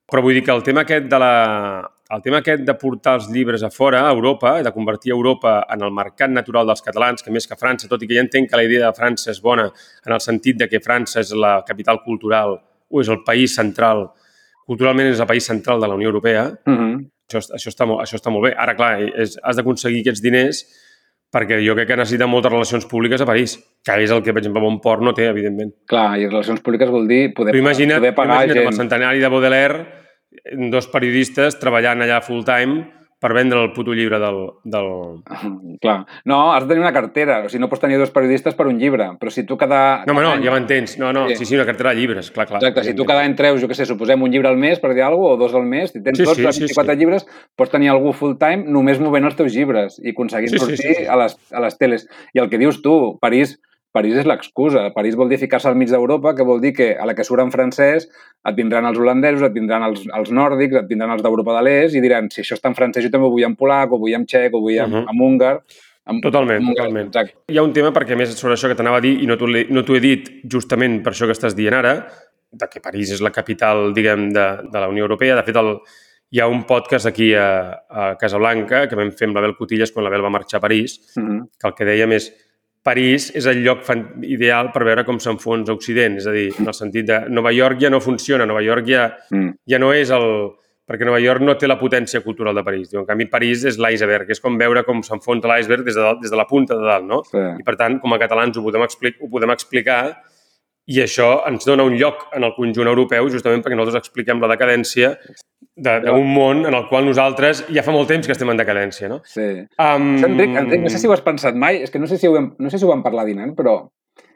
Però vull dir que el tema aquest de la, el tema aquest de portar els llibres a fora, a Europa, de convertir Europa en el mercat natural dels catalans, que més que França, tot i que ja entenc que la idea de França és bona en el sentit de que França és la capital cultural o és el país central, culturalment és el país central de la Unió Europea, Mhm. això, això, està, molt, això està molt bé. Ara, clar, és, has d'aconseguir aquests diners perquè jo crec que necessita moltes relacions públiques a París, que és el que, per exemple, Bonport no té, evidentment. Clar, i relacions públiques vol dir poder, Però imagina't, poder pagar imagina't amb el gent. centenari de Baudelaire, dos periodistes treballant allà full-time per vendre el puto llibre del... del... Clar. No, has de tenir una cartera. O sigui, no pots tenir dos periodistes per un llibre. Però si tu cada... No, home, no, ja m'entens. No, no, Sí. sí, sí, una cartera de llibres, clar, clar. Exacte, si tu cada any treus, jo què sé, suposem un llibre al mes, per dir alguna cosa, o dos al mes, si tens Sí, dos, sí, sí, 24 sí. llibres, pots tenir algú full-time només movent els teus llibres i aconseguint Sí, sí, sortir sí, sí. A, les, a les teles. I el que dius tu, París, París és l'excusa. París vol dir ficar-se al mig d'Europa, que vol dir que a la que surt en francès et vindran els holandesos, et vindran els, els nòrdics, et vindran els d'Europa de l'Est i diran, si això està en francès, jo també ho vull en polac, o vull en txec, o vull en, Mhm. en húngar. En, Totalment, en húngar, totalment. Exacte. Hi ha un tema, perquè a més sobre això que t'anava a dir, i no t'ho no he dit justament per això que estàs dient ara, de que París és la capital, diguem, de, de la Unió Europea. De fet, el, hi ha un podcast aquí a, a Casablanca que vam fer amb l'Abel Cotillas quan l'Abel va marxar a París, Mhm. que el que dèiem és París és el lloc ideal per veure com s'enfonsa Occident. És a dir, en el sentit de Nova York ja no funciona, Nova York ja, Mm. ja no és el... Perquè Nova York no té la potència cultural de París. Diu, en canvi, París és l'iceberg. És com veure com s'enfonsa l'iceberg des, de, dalt- des de la punta de dalt, no? Sí. I, per tant, com a catalans ho podem, expli ho podem explicar i això ens dona un lloc en el conjunt europeu justament perquè nosaltres expliquem la decadència de- d'un món en el qual nosaltres ja fa molt temps que estem en decadència, no? Sí. Um... Això, Enric, Enric, no sé si ho has pensat mai, és que no sé si ho vam, no sé si ho vam parlar dinant, però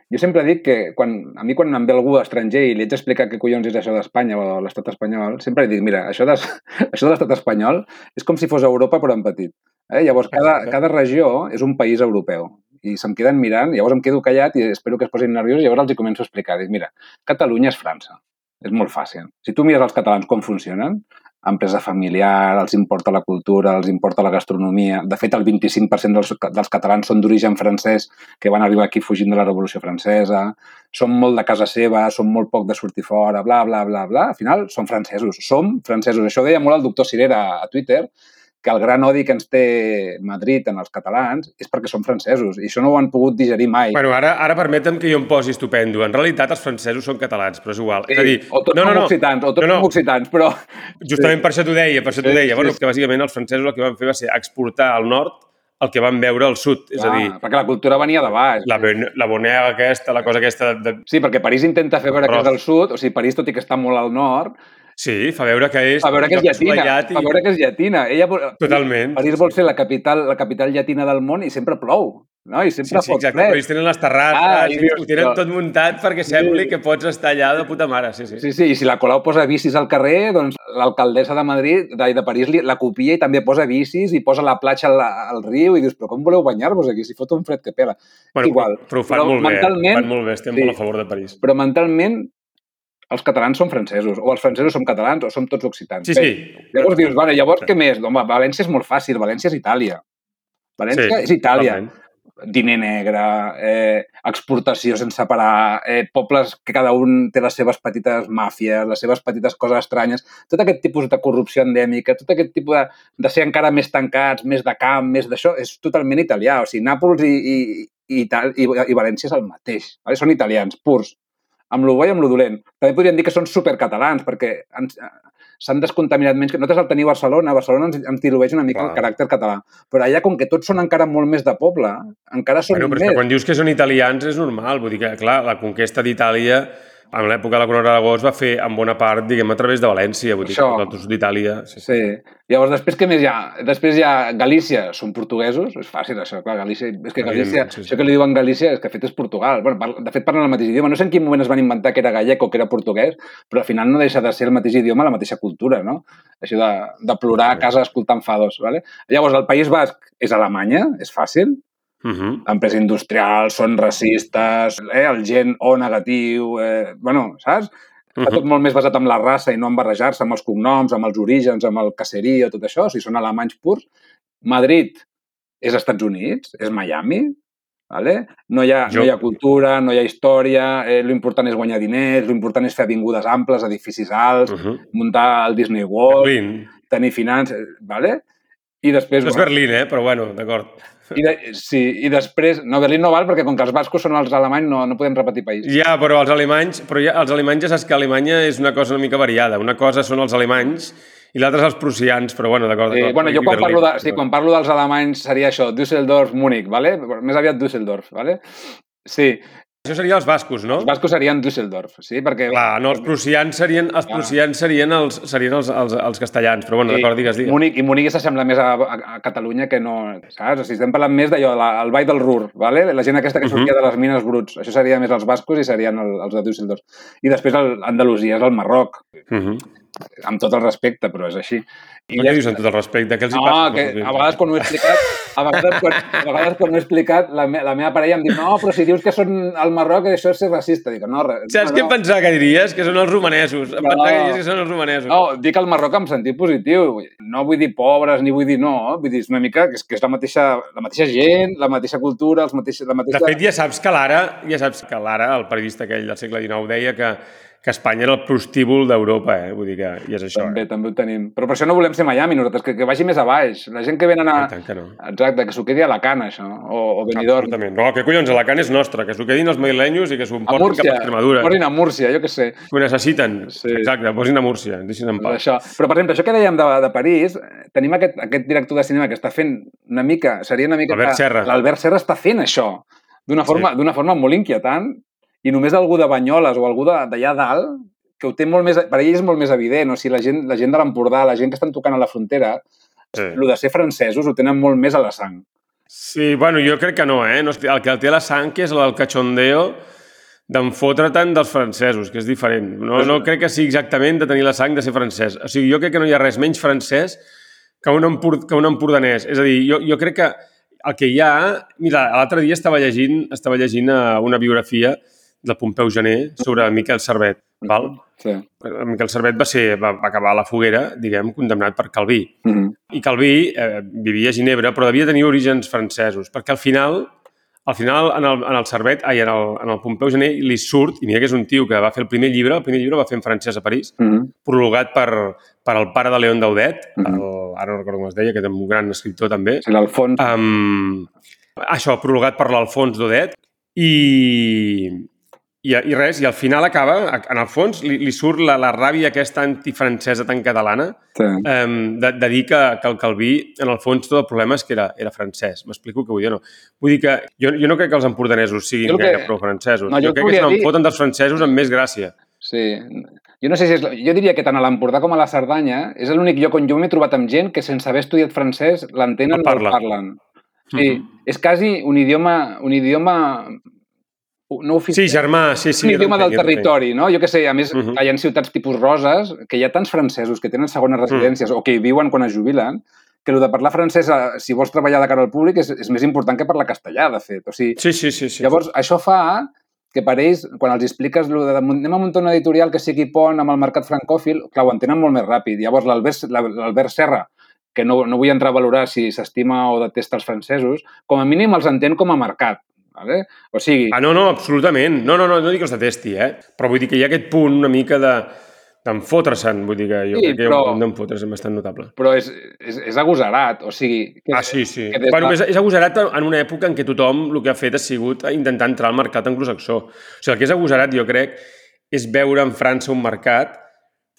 Jo sempre dic que quan, a mi quan em ve algú estranger i li haig d'explicar què collons és això d'Espanya o l'estat espanyol, sempre dic, mira, això de, això de l'estat espanyol és com si fos Europa però en petit. Eh? Llavors, cada, cada regió és un país europeu i se'm queden mirant, llavors em quedo callat i espero que es posin nerviosos i llavors els hi començo a explicar. Dic, mira, Catalunya és França. És molt fàcil. Si tu mires els catalans com funcionen, empresa familiar, els importa la cultura, els importa la gastronomia. De fet, el 25% dels, dels catalans són d'origen francès que van arribar aquí fugint de la Revolució Francesa, són molt de casa seva, són molt poc de sortir fora, bla, bla, bla, bla. Al final, són francesos. Som francesos. Això ho deia molt el doctor Cirera a Twitter, que el gran odi que ens té Madrid en els catalans és perquè són francesos i això no ho han pogut digerir mai. Bueno, ara, ara permetem que jo em posi estupendo. En realitat, els francesos són catalans, però és igual. Sí, és a dir, o tots no, no, no. occitans, o tots No, no. occitans, però... Justament per això t'ho deia, per això t'ho Sí, deia. sí, Bueno, sí. que bàsicament els francesos el que van fer va ser exportar al nord el que van veure al sud. És a dir, perquè la cultura venia de baix. la, la bonega aquesta, la cosa aquesta de... Sí, perquè París intenta fer veure que és del sud, o sigui, París, tot i que està molt al nord, Sí, fa veure que és... fa veure que és llatina, assolellat fa veure que és llatina. Ella, vol- Totalment. París vol ser la capital, la capital llatina del món i sempre plou, no? I Sí, sempre sí, fot exacte. Però ells tenen les terrasses, Ah, i i dius, ho tenen tot muntat perquè sembli que pots estar allà de puta mare. Sí, sí. Sí, sí, i si la Colau posa bicis al carrer, doncs l'alcaldessa de Madrid, de, de París, li- la copia i també posa bicis i posa la platja al, al riu i dius, però com voleu banyar-vos aquí? Si fot un fred que pela. Bueno, igual. Però, però ho fan Però molt bé. eh? mentalment- Ho fan molt bé, estem sí. molt a favor de París. Però mentalment els catalans són francesos, o els francesos som catalans o som tots occitans. Sí, Bé, sí. Llavors dius, vale, llavors què més? Home, València és molt fàcil, València és Itàlia. València Sí, és Itàlia. totalment. Diner negre, eh, exportació sense parar, eh, pobles que cada un té les seves petites màfies, les seves petites coses estranyes, tot aquest tipus de corrupció endèmica, tot aquest tipus de, de ser encara més tancats, més de camp, més d'això, és totalment italià. O sigui, Nàpols i, i, i, i, i València és el mateix. Vale? Són italians, purs amb lo bo i amb lo dolent. També podríem dir que són supercatalans, perquè s'han descontaminat menys. que Nosaltres el tenir a Barcelona, Barcelona ens, ens dilueix una mica Clar. el caràcter català. Però allà, com que tots són encara molt més de poble, encara són Bueno, però és més. que quan dius que són italians és normal. Vull dir que, clar, la conquesta d'Itàlia en l'època de la Corona d'Aragó es va fer en bona part, diguem, a través de València. Vull dir Això. que tot el sud d'Itàlia... Sí, sí. Sí. Llavors, després què més hi ha? Després hi ha Galícia, són portuguesos, és fàcil això, clar, Galícia, és que Galícia, sí, sí. això que li diuen Galícia és que de fet és Portugal. Bueno, de fet parlen el mateix idioma. No sé en quin moment es van inventar que era gallec o que era portuguès, però al final no deixa de ser el mateix idioma, la mateixa cultura, no? Això de, de plorar a casa escoltant fados, ¿vale? Llavors, el País Basc és Alemanya, és fàcil, Uh -huh. empresa industrial, són racistes, eh, el gent O negatiu, eh, bueno, saps? Està tot molt més basat en la raça i no en barrejar-se amb els cognoms, amb els orígens, amb el caserío, tot això, sigui, són alemanys purs. Madrid és Estats Units, és Miami, vale? no, hi ha, Jo- no hi ha cultura, no hi ha història, eh, l'important és guanyar diners, l'important és fer avingudes amples, edificis alts, Uh -huh. muntar el Disney World, Berlín. tenir finances, vale? I després... No és Berlín, eh? Però bueno, d'acord. I de, sí, i després... No, Berlín no val perquè com que els bascos són els alemanys no, no podem repetir país. Ja, però els alemanys, però ja, els alemanys ja saps que Alemanya és una cosa una mica variada. Una cosa són els alemanys i l'altra els prussians, però bueno, d'acord. D'acord. bueno, jo quan Berlín, parlo, de, sí, quan parlo dels alemanys seria això, Düsseldorf, Múnich, vale? més aviat Düsseldorf. Vale? Sí, Això seria els bascos, no? els bascos serien Düsseldorf, sí? perquè Clar, no, els prussians serien, els prussians serien els, serien els, els, els castellans, però bueno, d'acord, digues, digues. Múnich, i Múnich s'assembla més a, a, a Catalunya que no, saps? O sigui, estem parlant més d'allò, el Vall del Ruhr, vale? la gent aquesta que Mhm. sortia de les mines bruts. Això seria més els bascos i serien el, els de Düsseldorf. I després el, Andalusia és el Marroc, Uh -huh. Amb tot el respecte, però és així. I I què dius amb tot el respecte? Què els hi No, passa? que a vegades quan ho he explicat, a vegades quan, a vegades quan ho he explicat, la, me, la meva parella em diu no, però si dius que són al Marroc, això és ser racista. Dic, no, re, Saps no, què no. pensava que diries? Que són els romanesos. Em No. pensava que diries que són els romanesos. No, dic el Marroc en sentit positiu. No vull dir pobres, ni vull dir no. Vull dir, és una mica que és, que és la, mateixa, la mateixa gent, la mateixa cultura, els mateix, la De mateixa... fet, ja saps que l'ara, ja saps que l'ara, el periodista aquell del segle XIX, deia que, que Espanya era el prostíbul d'Europa, eh? Vull dir que i és això. també, Eh? també ho tenim. Però per això no volem ser Miami, nosaltres, que, que vagi més a baix. La gent que venen a... I que no. Exacte, que s'ho quedi a la cana, això. O, o Benidorm. Absolutament. No, que collons, Alacant és nostre, que s'ho quedin els madrilenyos i que s'ho emportin cap a Extremadura. Posin a Múrcia, jo què sé. Ho necessiten. Sí. Exacte, posin a Múrcia, deixin en pau. Això. Però, per exemple, això que dèiem de, de París, tenim aquest, aquest director de cinema que està fent una mica, seria una mica... Albert que- Serra. L'Albert Serra està fent això d'una forma, Sí. forma molt inquietant i només algú de Banyoles o algú d'allà dalt que ho té molt més... Per ell és molt més evident. O sigui, la gent, la gent de l'Empordà, la gent que estan tocant a la frontera, Sí. el de ser francesos ho tenen molt més a la sang. Sí, bueno, jo crec que no, eh? No, el que el té a la sang que és el cachondeo d'en fotre tant dels francesos, que és diferent. No, no crec que sigui exactament de tenir la sang de ser francès. O sigui, jo crec que no hi ha res menys francès que un, empur, que un empordanès. És a dir, jo, jo crec que el que hi ha... Mira, l'altre dia estava llegint, estava llegint eh, una biografia del Pompeu Gené sobre Miquel Servet. Val? Sí. Miquel Servet va, ser, va, va acabar a la foguera, diguem, condemnat per Calví. Mm -hmm. I Calví eh, vivia a Ginebra, però devia tenir orígens francesos, perquè al final, al final en el, en el Servet, ai, en el, en el Pompeu Gené, li surt, i mira que és un tio que va fer el primer llibre, el primer llibre va fer en francès a París, Mm -hmm. prologat per, per el pare de León Daudet, Mhm. el, ara no recordo com es deia, que és un gran escriptor també, Sí, l'Alfons... Um, això, prologat per l'Alfons Dodet i, i, i res, i al final acaba, en el fons, li, li surt la, la ràbia aquesta antifrancesa tan catalana Sí. um, de, de dir que, que el Calví, en el fons, tot el problema és que era, era francès. M'explico què vull dir no? Vull dir que jo, jo no crec que els empordanesos siguin el que- gaire prou francesos. No, jo jo crec que se volia dir- n'enfoten dels francesos amb més gràcia. Sí. Jo no sé si és... Jo diria que tant a l'Empordà com a la Cerdanya és l'únic lloc on jo m'he trobat amb gent que sense haver estudiat francès l'entenen o el parla. parlen. Sí, Mhm. és quasi un idioma, un idioma no oficial. Sí, germà, sí, sí. un idioma del territori, no? Jo què sé, a més, Mhm. hi ha ciutats tipus Roses, que hi ha tants francesos que tenen segones residències o que hi viuen quan es jubilen, que el de parlar francès, eh, si vols treballar de cara al públic, és, és més important que parlar castellà, de fet. O sigui, Sí, sí, sí. sí. Llavors, això fa que per ells, quan els expliques lo de anem a muntar una editorial que sigui pont amb el mercat francòfil, clar, ho entenen molt més ràpid. Llavors, l'Albert Serra, que no, no vull entrar a valorar si s'estima o detesta els francesos, com a mínim els entén com a mercat. Vale? O sigui, Ah, no, no, absolutament. No, no, no, no dic que els detesti, eh? Però vull dir que hi ha aquest punt una mica de d'enfotre-se'n. Vull dir que jo Sí, crec que hi ha però- un d'enfotre-se'n bastant notable. però és, és, és agosarat. O sigui... Que, Ah, sí, sí. Que des Bueno, és, és agosarat en una època en què tothom el que ha fet ha sigut intentar entrar al mercat anglosaxó. O sigui, el que és agosarat, jo crec, és veure en França un mercat...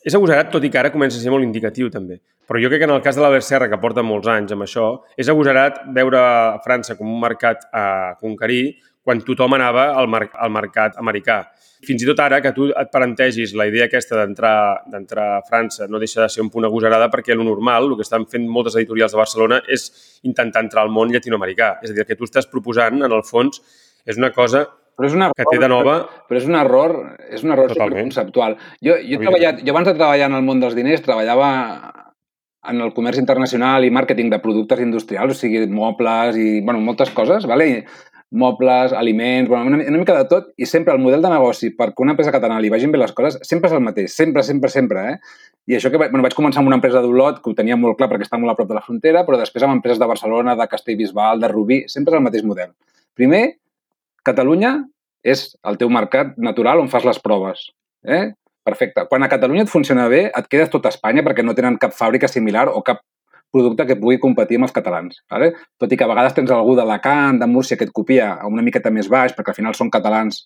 És agosarat, tot i que ara comença a ser molt indicatiu, també. Però jo crec que en el cas de l'Albert Serra, que porta molts anys amb això, és agosarat veure França com un mercat a conquerir quan tothom anava al, mer al mercat americà. Fins i tot ara, que tu et parentegis la idea aquesta d'entrar a França no deixa de ser un punt agosarada perquè el normal, el que estan fent moltes editorials de Barcelona, és intentar entrar al món llatinoamericà. És a dir, que tu estàs proposant, en el fons, és una cosa però és un error, que té de nova... Però és un error, és un error Totalment. conceptual. Jo, jo, he treballat, jo abans de treballar en el món dels diners treballava en el comerç internacional i màrqueting de productes industrials, o sigui, mobles i bueno, moltes coses, vale? I mobles, aliments, bueno, una, una mica de tot, i sempre el model de negoci perquè una empresa catalana li vagin bé les coses sempre és el mateix, sempre, sempre, sempre. Eh? I això que bueno, vaig començar amb una empresa d'Olot, que ho tenia molt clar perquè està molt a prop de la frontera, però després amb empreses de Barcelona, de Castellbisbal, de Rubí, sempre és el mateix model. Primer, Catalunya és el teu mercat natural on fas les proves. Eh? Perfecte. Quan a Catalunya et funciona bé, et quedes tot a Espanya perquè no tenen cap fàbrica similar o cap producte que pugui competir amb els catalans. Vale? Tot i que a vegades tens algú d'Alacant, de Múrcia, que et copia a una miqueta més baix, perquè al final són catalans,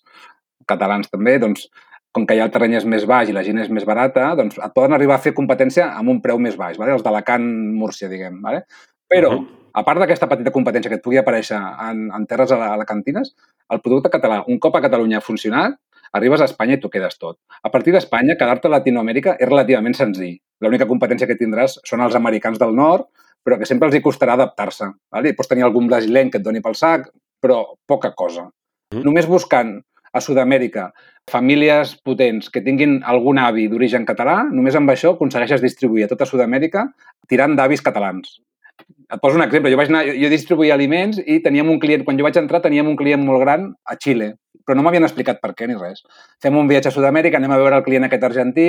catalans també, doncs, com que ja el terreny és més baix i la gent és més barata, doncs et poden arribar a fer competència amb un preu més baix, vale? els d'Alacant, Múrcia, diguem. Vale? Però, Mhm. A part d'aquesta petita competència que et pugui aparèixer en, en terres ala- alacantines, el producte català, un cop a Catalunya ha funcionat, arribes a Espanya i t'ho quedes tot. A partir d'Espanya, quedar-te a Latinoamèrica és relativament senzill. L'única competència que tindràs són els americans del nord, però que sempre els hi costarà adaptar-se. Vale? Pots tenir algun brasilenc que et doni pel sac, però poca cosa. Mhm. Només buscant a Sud-amèrica famílies potents que tinguin algun avi d'origen català, només amb això aconsegueixes distribuir a tota Sud-amèrica tirant d'avis catalans. Et poso un exemple. Jo vaig anar, jo distribuïa aliments i teníem un client, quan jo vaig entrar teníem un client molt gran a Xile, però no m'havien explicat per què ni res. Fem un viatge a Sud-amèrica, anem a veure el client aquest argentí,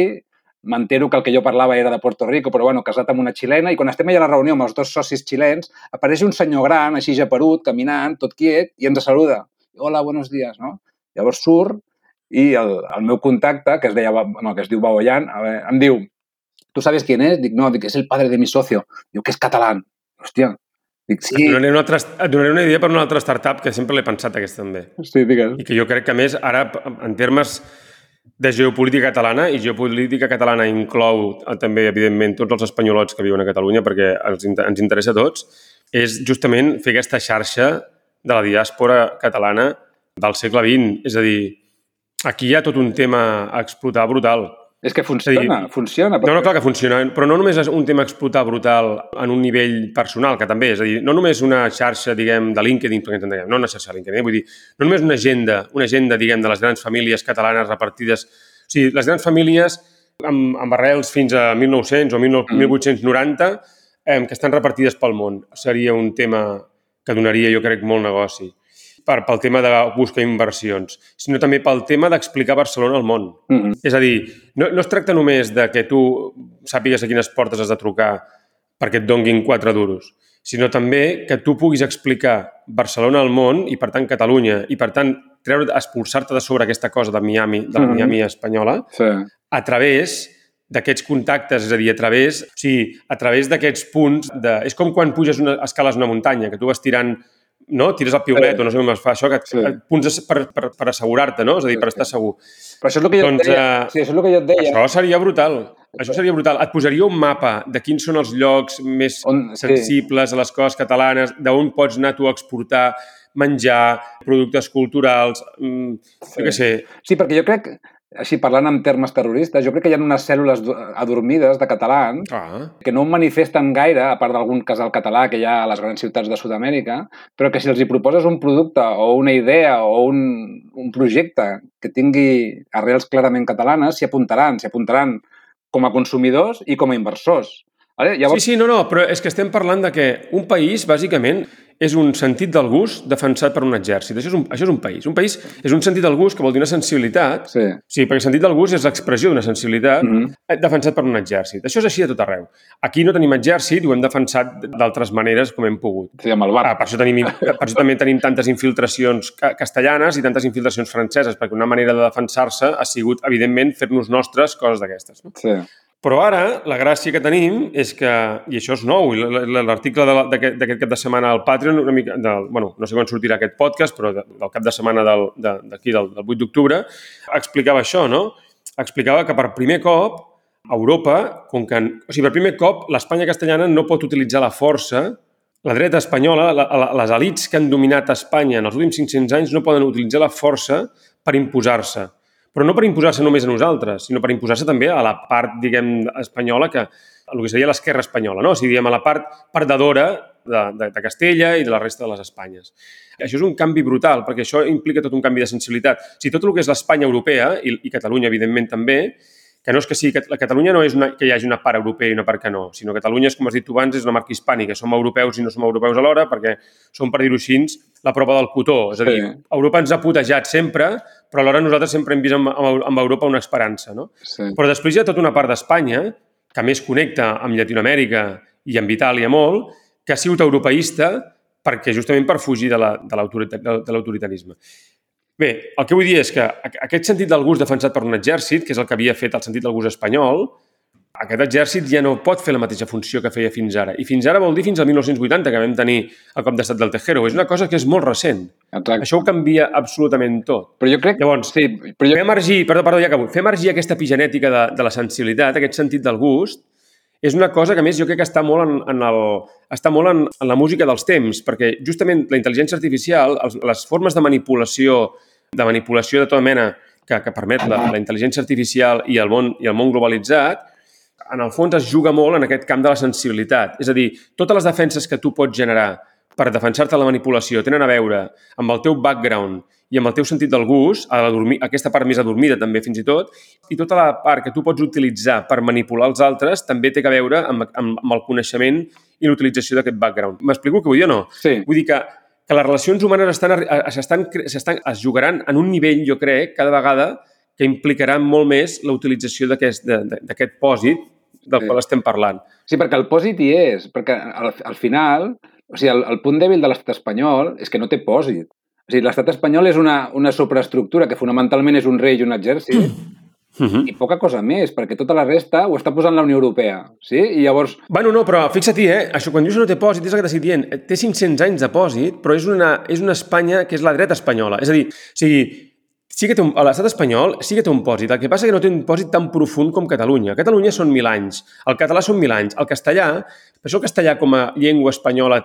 m'entero que el que jo parlava era de Puerto Rico, però bueno, casat amb una xilena, i quan estem allà a la reunió amb els dos socis xilens, apareix un senyor gran, així japerut, caminant, tot quiet, i ens saluda. Hola, buenos días, no? Llavors surt i el, el meu contacte, que es, deia, no, que es diu Baboyan, em diu, ¿tú sabes quién es? Dic, no, dic, és el padre de mi socio. Diu, que és català. Hòstia. Dic, Et sí, donaré, una altra, et donaré una idea per una altra startup que sempre l'he pensat, aquesta també. sí, digues. I que jo crec que, a més, ara, en termes de geopolítica catalana, i geopolítica catalana inclou eh, també, evidentment, tots els espanyolots que viuen a Catalunya, perquè inter- ens interessa a tots, és justament fer aquesta xarxa de la diàspora catalana del segle XX. És a dir, aquí hi ha tot un tema a explotar brutal. És que funciona, dir, funciona. No, no, clar que funciona, però no només és un tema a explotar brutal en un nivell personal, que també, és a dir, no només una xarxa, diguem, de LinkedIn, perquè entenguem, no una xarxa de LinkedIn, eh? vull dir, no només una agenda, una agenda, diguem, de les grans famílies catalanes repartides, o sigui, les grans famílies amb, amb arrels fins a 1900 o 19, Mm. 1890, eh, que estan repartides pel món. Seria un tema que donaria, jo crec, molt negoci per, pel tema de buscar inversions, sinó també pel tema d'explicar Barcelona al món. Mm -hmm. És a dir, no, no es tracta només de que tu sàpigues a quines portes has de trucar perquè et donguin quatre duros, sinó també que tu puguis explicar Barcelona al món i, per tant, Catalunya, i, per tant, treure, expulsar-te de sobre aquesta cosa de Miami, de la Mhm. Miami espanyola, Sí. a través d'aquests contactes, és a dir, a través, o sigui, a través d'aquests punts de... És com quan puges una, escales una muntanya, que tu vas tirant no? Tires el piulet, Sí. o no sé com es fa això, que Sí. sí. punts per, per, per assegurar-te, no? És a dir, per Sí, estar segur. Però això és el que jo Doncs, et deia. eh, Sí, això és el que jo et deia. Això seria brutal. Això seria brutal. Et posaria un mapa de quins són els llocs més On- sí. sensibles a les coses catalanes, d'on pots anar tu a exportar menjar, productes culturals, mm, sí. jo què sé. Sí, perquè jo crec, així parlant en termes terroristes, jo crec que hi ha unes cèl·lules adormides de catalans Ah, que no manifesten gaire, a part d'algun casal català que hi ha a les grans ciutats de Sud-amèrica, però que si els hi proposes un producte o una idea o un, un projecte que tingui arrels clarament catalanes, s'hi apuntaran, s'hi apuntaran com a consumidors i com a inversors. Vale? Llavors, Sí, sí, no, no, però és que estem parlant de que un país, bàsicament, és un sentit del gust defensat per un exèrcit. Això és un, això és un país. Un país és un sentit del gust que vol dir una sensibilitat. Sí. Sí, perquè el sentit del gust és l'expressió d'una sensibilitat Mhm. eh, defensat per un exèrcit. Això és així a tot arreu. Aquí no tenim exèrcit i ho hem defensat d'altres maneres com hem pogut. Sí, amb el bar. Ah, per, això tenim, per això també tenim tantes infiltracions ca- castellanes i tantes infiltracions franceses, perquè una manera de defensar-se ha sigut, evidentment, fer-nos nostres coses d'aquestes. No? Sí. Però ara, la gràcia que tenim és que, i això és nou, l'article d'aquest cap de setmana al Patreon, una mica, del, bueno, no sé quan sortirà aquest podcast, però de, del cap de setmana d'aquí, del, del 8 d'octubre, explicava això, no? Explicava que per primer cop Europa, com que, o sigui, per primer cop l'Espanya castellana no pot utilitzar la força la dreta espanyola, la, la, les elites que han dominat Espanya en els últims 500 anys no poden utilitzar la força per imposar-se. Però no per imposar-se només a nosaltres, sinó per imposar-se també a la part, diguem, espanyola, que el que seria l'esquerra espanyola, no? O sigui, diguem, a la part perdedora de, de, de Castella i de la resta de les Espanyes. Això és un canvi brutal, perquè això implica tot un canvi de sensibilitat. O sigui, tot el que és l'Espanya europea, i, i Catalunya, evidentment, també, que no és que sigui... que La Catalunya no és una, que hi hagi una part europea i una part que no, sinó que Catalunya, és, com has dit tu abans, és una marca hispànica. Som europeus i no som europeus alhora perquè som, per dir-ho així, la prova del cotó. És a dir, Sí. Europa ens ha putejat sempre, però alhora nosaltres sempre hem vist amb, amb, amb Europa una esperança. No? sí. Però després hi ha tota una part d'Espanya que més connecta amb Llatinoamèrica i amb Itàlia molt, que ha sigut europeista perquè justament per fugir de la- de l'autoritarisme. Bé, el que vull dir és que aqu- aquest sentit del gust defensat per un exèrcit, que és el que havia fet el sentit del gust espanyol, aquest exèrcit ja no pot fer la mateixa funció que feia fins ara. I fins ara vol dir fins al 1980, que vam tenir el cop d'estat del Tejero. És una cosa que és molt recent. Exacte. Això ho canvia absolutament tot. Però jo crec... Llavors, sí, però jo... Fer emergir, perdó, perdó, ja acabo, fer emergir aquesta epigenètica de, de la sensibilitat, aquest sentit del gust, és una cosa que, a més, jo crec que està molt en, en, el, està molt en, en la música dels temps, perquè justament la intel·ligència artificial, els, les formes de manipulació, de manipulació de tota mena que, que permet la, la intel·ligència artificial i el, món, i el món globalitzat, en el fons es juga molt en aquest camp de la sensibilitat. És a dir, totes les defenses que tu pots generar per defensar-te de la manipulació tenen a veure amb el teu background i amb el teu sentit del gust, a la dormir, aquesta part més adormida també fins i tot, i tota la part que tu pots utilitzar per manipular els altres també té a veure amb, amb, amb el coneixement i l'utilització d'aquest background. M'explico que vull dir o no? Sí. Vull dir que, que les relacions humanes estan, cre- s'estan, es jugaran en un nivell, jo crec, cada vegada que implicarà molt més la utilització d'aquest pòsit del Sí. qual estem parlant. Sí, perquè el pòsit hi és, perquè al, al final, o sigui, el, el punt dèbil de l'estat espanyol és que no té pòsit. O sigui, l'estat espanyol és una, una superestructura que fonamentalment és un rei i un exèrcit Uh -huh. i poca cosa més, perquè tota la resta ho està posant la Unió Europea, sí? I llavors, Bueno, no, però fixa't, eh? Això, quan dius no té pòsit, és el que t'estic dient. Té 500 anys de pòsit, però és una, és una Espanya que és la dreta espanyola. És a dir, o sigui, sí que té un, a l'estat espanyol sí que té un pòsit. El que passa que no té un pòsit tan profund com Catalunya. A Catalunya són mil anys, el català són mil anys, el castellà, per això el castellà com a llengua espanyola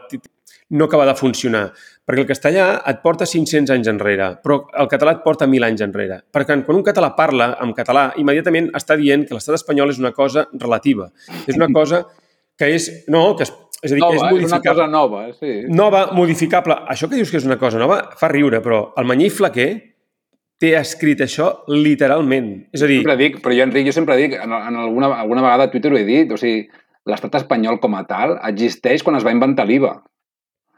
no acaba de funcionar. Perquè el castellà et porta 500 anys enrere, però el català et porta 1.000 anys enrere. Perquè quan un català parla en català, immediatament està dient que l'estat espanyol és una cosa relativa. És una cosa que és... No, que és, és a dir, Nova, que és és una modificable. cosa nova, sí. Nova, modificable. Això que dius que és una cosa nova fa riure, però el Manyí Flaquer té escrit això literalment. És a dir, Sempre dic, però jo, Enric, jo sempre dic, en, en alguna, alguna vegada a Twitter ho he dit, o sigui, l'estat espanyol com a tal existeix quan es va inventar l'IVA.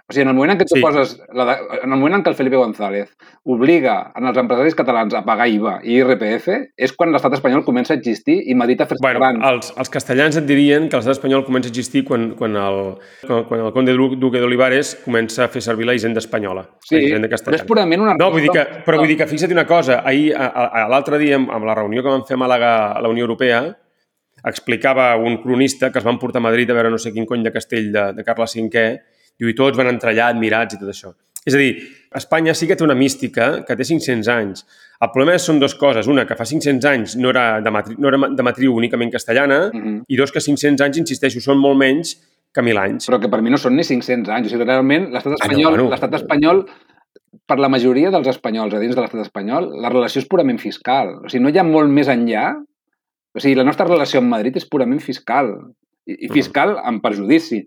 O sigui, en el moment en què tu Sí. poses, la de, en el moment en què el Felipe González obliga en els empresaris catalans a pagar IVA i IRPF, és quan l'estat espanyol comença a existir i medita fer-se bueno, gran. els, els castellans et dirien que l'estat espanyol comença a existir quan, quan, el, quan, quan el conde Du- duque d'Olivares comença a fer servir la hisenda espanyola, Sí, hisenda però és purament una... No, vull dir que, però No. vull dir que fixa't una cosa, ahir, a- a- a l'altre dia, amb, amb la reunió que vam fer a Màlaga a la Unió Europea, explicava un cronista que es van portar a Madrid a veure no sé quin cony de castell de, de Carles V, diu, i tots van entrar allà admirats i tot això. És a dir, Espanya sí que té una mística que té 500 anys. El problema són dues coses. Una, que fa 500 anys no era de, matri, no era de matriu únicament castellana, Mhm. i dos, que 500 anys, insisteixo, són molt menys que 1.000 anys. Però que per mi no són ni 500 anys. O sigui, realment, l'estat Ah, no, espanyol, bueno. l'estat espanyol, per la majoria dels espanyols a dins de l'estat espanyol, la relació és purament fiscal. O sigui, no hi ha molt més enllà. O sigui, la nostra relació amb Madrid és purament fiscal. I, i fiscal amb perjudici.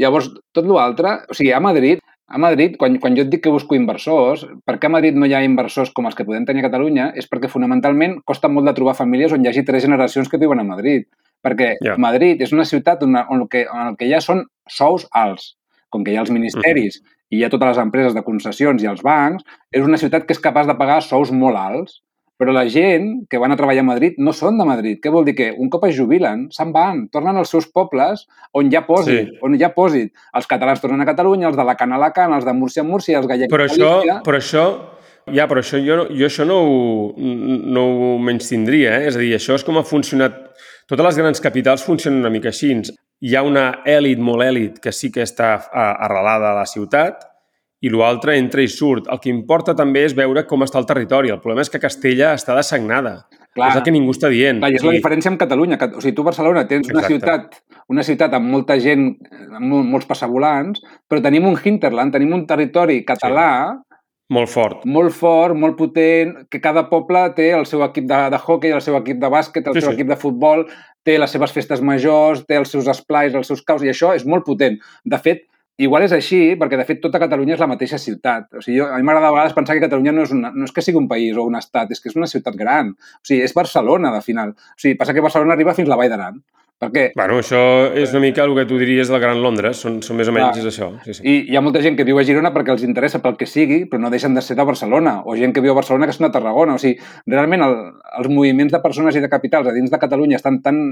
Llavors, tot l'altre... O sigui, a Madrid, a Madrid, quan, quan jo et dic que busco inversors, per què a Madrid no hi ha inversors com els que podem tenir a Catalunya? És perquè fonamentalment costa molt de trobar famílies on hi hagi tres generacions que viuen a Madrid. Perquè Ja. Madrid és una ciutat on, on, el que, on el que hi ha són sous alts. Com que hi ha els ministeris i hi ha totes les empreses de concessions i els bancs, és una ciutat que és capaç de pagar sous molt alts. Però la gent que van a treballar a Madrid no són de Madrid. Què vol dir? Que un cop es jubilen, se'n van, tornen als seus pobles on ja posit, Sí. on ja posit. Els catalans tornen a Catalunya, els d'Alacant a Alacant, els de Múrcia a Múrcia, els gallecs Però a això, Galícia... però això, ja, però això jo, jo això no ho, no ho menys tindria, eh? És a dir, això és com ha funcionat... Totes les grans capitals funcionen una mica així. Hi ha una èlit molt èlit que sí que està arrelada a la ciutat i l'altre entra i surt. El que importa també és veure com està el territori. El problema és que Castella està dessagnada. Clar. És el que ningú està dient. Clar, és la diferència amb Catalunya. O sigui, tu a Barcelona tens una Exacte. ciutat, una ciutat amb molta gent, amb mol- molts passavolants, però tenim un hinterland, tenim un territori català Molt fort. molt fort, molt potent, que cada poble té el seu equip de, de hockey, el seu equip de bàsquet, el Sí, seu sí. equip de futbol, té les seves festes majors, té els seus esplais, els seus caus, i això és molt potent. De fet, igual és així, perquè de fet tota Catalunya és la mateixa ciutat. O sigui, jo, a mi m'agrada a vegades pensar que Catalunya no és, una, no és que sigui un país o un estat, és que és una ciutat gran. O sigui, és Barcelona, de final. O sigui, passa que Barcelona arriba fins la Vall d'Aran. Perquè Bueno, això és una mica el que tu diries del Gran Londres. Són, són més o menys és això. Sí, sí. I hi ha molta gent que viu a Girona perquè els interessa pel que sigui, però no deixen de ser de Barcelona, o gent que viu a Barcelona que són de Tarragona. O sigui, realment el, els moviments de persones i de capitals a dins de Catalunya estan tan,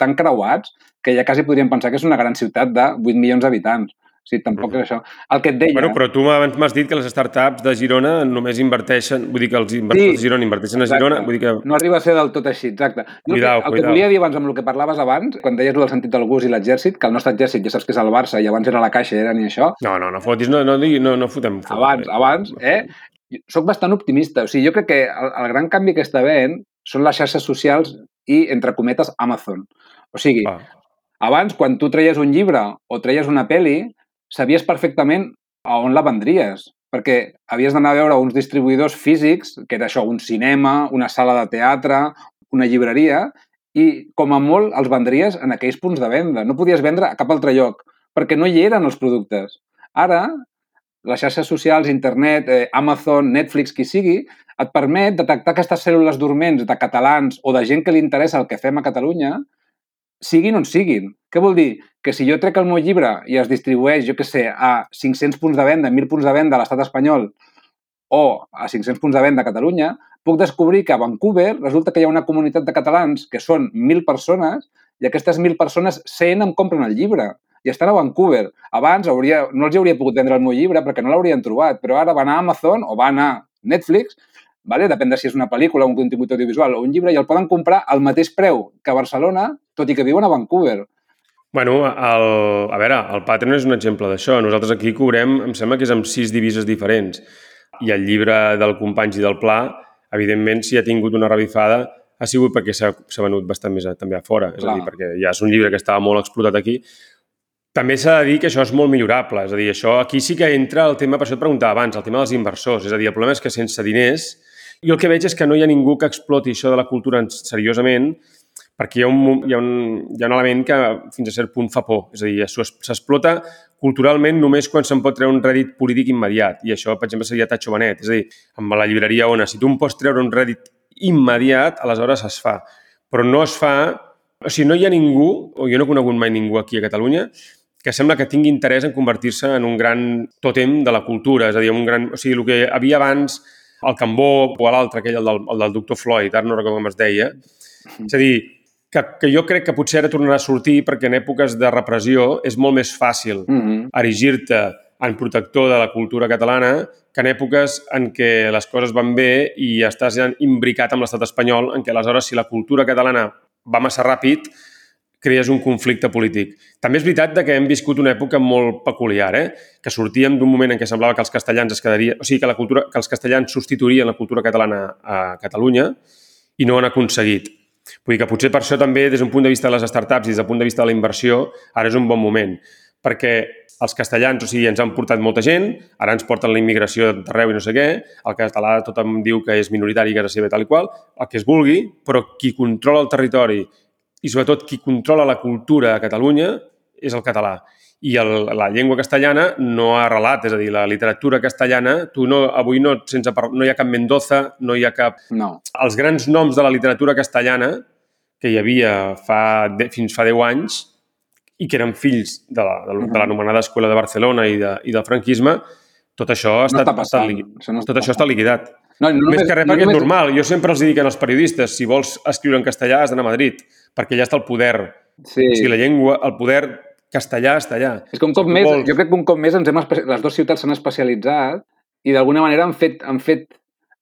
tan creuats que ja quasi podríem pensar que és una gran ciutat de 8 milions d'habitants. O sigui, tampoc és això. El que et deia... Bueno, però tu abans m'has dit que les startups de Girona només inverteixen, vull dir que els inversors Sí. de Girona inverteixen a Exacte. Girona, vull dir que... No arriba a ser del tot així, exacte. Jo Cuidao, el que, cuidao. volia dir abans amb el que parlaves abans, quan deies el sentit del gust i l'exèrcit, que el nostre exèrcit ja saps que és el Barça i abans era la Caixa era ni això, No, no, no fotis, no, no, digui- no, no fotem. fotem. abans, abans, eh? Soc bastant optimista. O sigui, jo crec que el, el gran canvi que està havent són les xarxes socials i, entre cometes, Amazon. O sigui, Va. abans, quan tu treies un llibre o treies una peli, sabies perfectament a on la vendries, perquè havies d'anar a veure uns distribuïdors físics, que era això, un cinema, una sala de teatre, una llibreria, i com a molt els vendries en aquells punts de venda. No podies vendre a cap altre lloc, perquè no hi eren els productes. Ara, les xarxes socials, internet, eh, Amazon, Netflix, qui sigui, et permet detectar aquestes cèl·lules dorments de catalans o de gent que li interessa el que fem a Catalunya, siguin on siguin. Què vol dir? Que si jo trec el meu llibre i es distribueix, jo que sé, a 500 punts de venda, 1.000 punts de venda a l'estat espanyol o a 500 punts de venda a Catalunya, puc descobrir que a Vancouver resulta que hi ha una comunitat de catalans que són 1.000 persones i aquestes 1.000 persones 100 em compren el llibre i estan a Vancouver. Abans hauria, no els hauria pogut vendre el meu llibre perquè no l'haurien trobat, però ara van a Amazon o van a Netflix vale? depèn de si és una pel·lícula, un contingut audiovisual o un llibre, i el poden comprar al mateix preu que a Barcelona, tot i que viuen a Vancouver. Bueno, el, a veure, el Patreon és un exemple d'això. Nosaltres aquí cobrem, em sembla que és amb sis divises diferents. I el llibre del Companys i del Pla, evidentment, si ha tingut una revifada, ha sigut perquè s'ha s'ha venut bastant més a, també a fora. És Clar. a dir, perquè ja és un llibre que estava molt explotat aquí. també s'ha de dir que això és molt millorable. És a dir, això aquí sí que entra el tema, per això et preguntava abans, el tema dels inversors. És a dir, el problema és que sense diners... Jo el que veig és que no hi ha ningú que exploti això de la cultura seriosament perquè hi ha, un, hi, ha un, hi ha un element que fins a cert punt fa por. És a dir, s'explota culturalment només quan se'n pot treure un rèdit polític immediat. I això, per exemple, seria Tacho Benet. És a dir, amb la llibreria Ona, si tu em pots treure un rèdit immediat, aleshores es fa. Però no es fa... O sigui, no hi ha ningú, o jo no he conegut mai ningú aquí a Catalunya, que sembla que tingui interès en convertir-se en un gran tòtem de la cultura. És a dir, un gran... O sigui, el que havia abans el Cambó o l'altre, aquell, el del, el del doctor Floyd, ara no recordo com es deia. És a dir, que, que jo crec que potser ara tornarà a sortir perquè en èpoques de repressió és molt més fàcil mm -hmm. erigir-te en protector de la cultura catalana que en èpoques en què les coses van bé i estàs ja imbricat amb l'estat espanyol, en què aleshores si la cultura catalana va massa ràpid, crees un conflicte polític. També és veritat de que hem viscut una època molt peculiar, eh? que sortíem d'un moment en què semblava que els castellans es quedarien... O sigui, que, la cultura, que els castellans substituirien la cultura catalana a Catalunya i no han aconseguit. Vull dir que potser per això també, des d'un punt de vista de les startups i des del punt de vista de la inversió, ara és un bon moment. Perquè els castellans, o sigui, ens han portat molta gent, ara ens porten la immigració d'arreu i no sé què, el català tothom diu que és minoritari i casa seva tal i qual, el que es vulgui, però qui controla el territori i sobretot qui controla la cultura a Catalunya és el català. I el, la llengua castellana no ha arrelat, és a dir, la literatura castellana, tu no, avui no, sense, no hi ha cap Mendoza, no hi ha cap... No. Els grans noms de la literatura castellana que hi havia fa, de, fins fa 10 anys i que eren fills de l'anomenada la, de, Escola de Barcelona i, de, i del franquisme, tot això ha estat, no està estat, això no tot això està liquidat. No, no, Més que res no, perquè només... és normal. Jo sempre els dic als periodistes, si vols escriure en castellà has d'anar a Madrid, perquè ja està el poder. Sí. O sigui, la llengua, el poder castellà està allà. És que un cop més, vols... jo crec que un cop més ens hem les dues ciutats s'han especialitzat i d'alguna manera han fet, han fet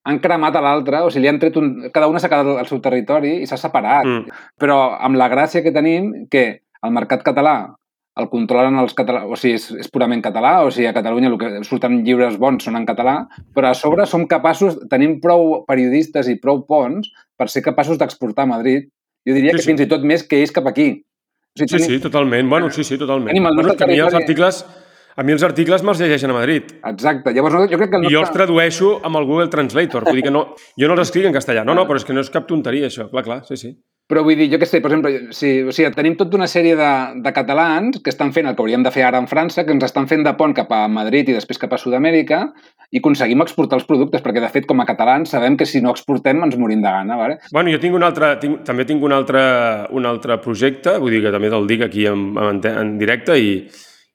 han cremat a l'altre, o sigui, li han tret un... Cada una s'ha quedat al seu territori i s'ha separat. Mm. Però amb la gràcia que tenim que el mercat català el controlen els catalans, o sigui, és, és purament català, o sigui, a Catalunya el que surten llibres bons són en català, però a sobre som capaços, tenim prou periodistes i prou ponts per ser capaços d'exportar a Madrid. Jo diria sí, que sí. fins i tot més que ells cap aquí. O sigui, tenim... Sí, sí, totalment. Bueno, sí, sí, totalment. Tenim el bueno, que mi els articles, a mi els articles me'ls llegeixen a Madrid. Exacte. Llavors, jo crec que el nostre... I jo els tradueixo amb el Google Translator. Vull dir que no, jo no els escric en castellà. No, no, però és que no és cap tonteria, això. Clar, clar, sí, sí. Però vull dir, jo què sé, per exemple, si, o sigui, tenim tota una sèrie de, de catalans que estan fent el que hauríem de fer ara en França, que ens estan fent de pont cap a Madrid i després cap a Sud-amèrica i aconseguim exportar els productes, perquè de fet com a catalans sabem que si no exportem ens morim de gana. Vale? Bueno, jo tinc un altre, tinc, també tinc un altre, un altre projecte, vull dir que també te'l dic aquí en, en, en directe i,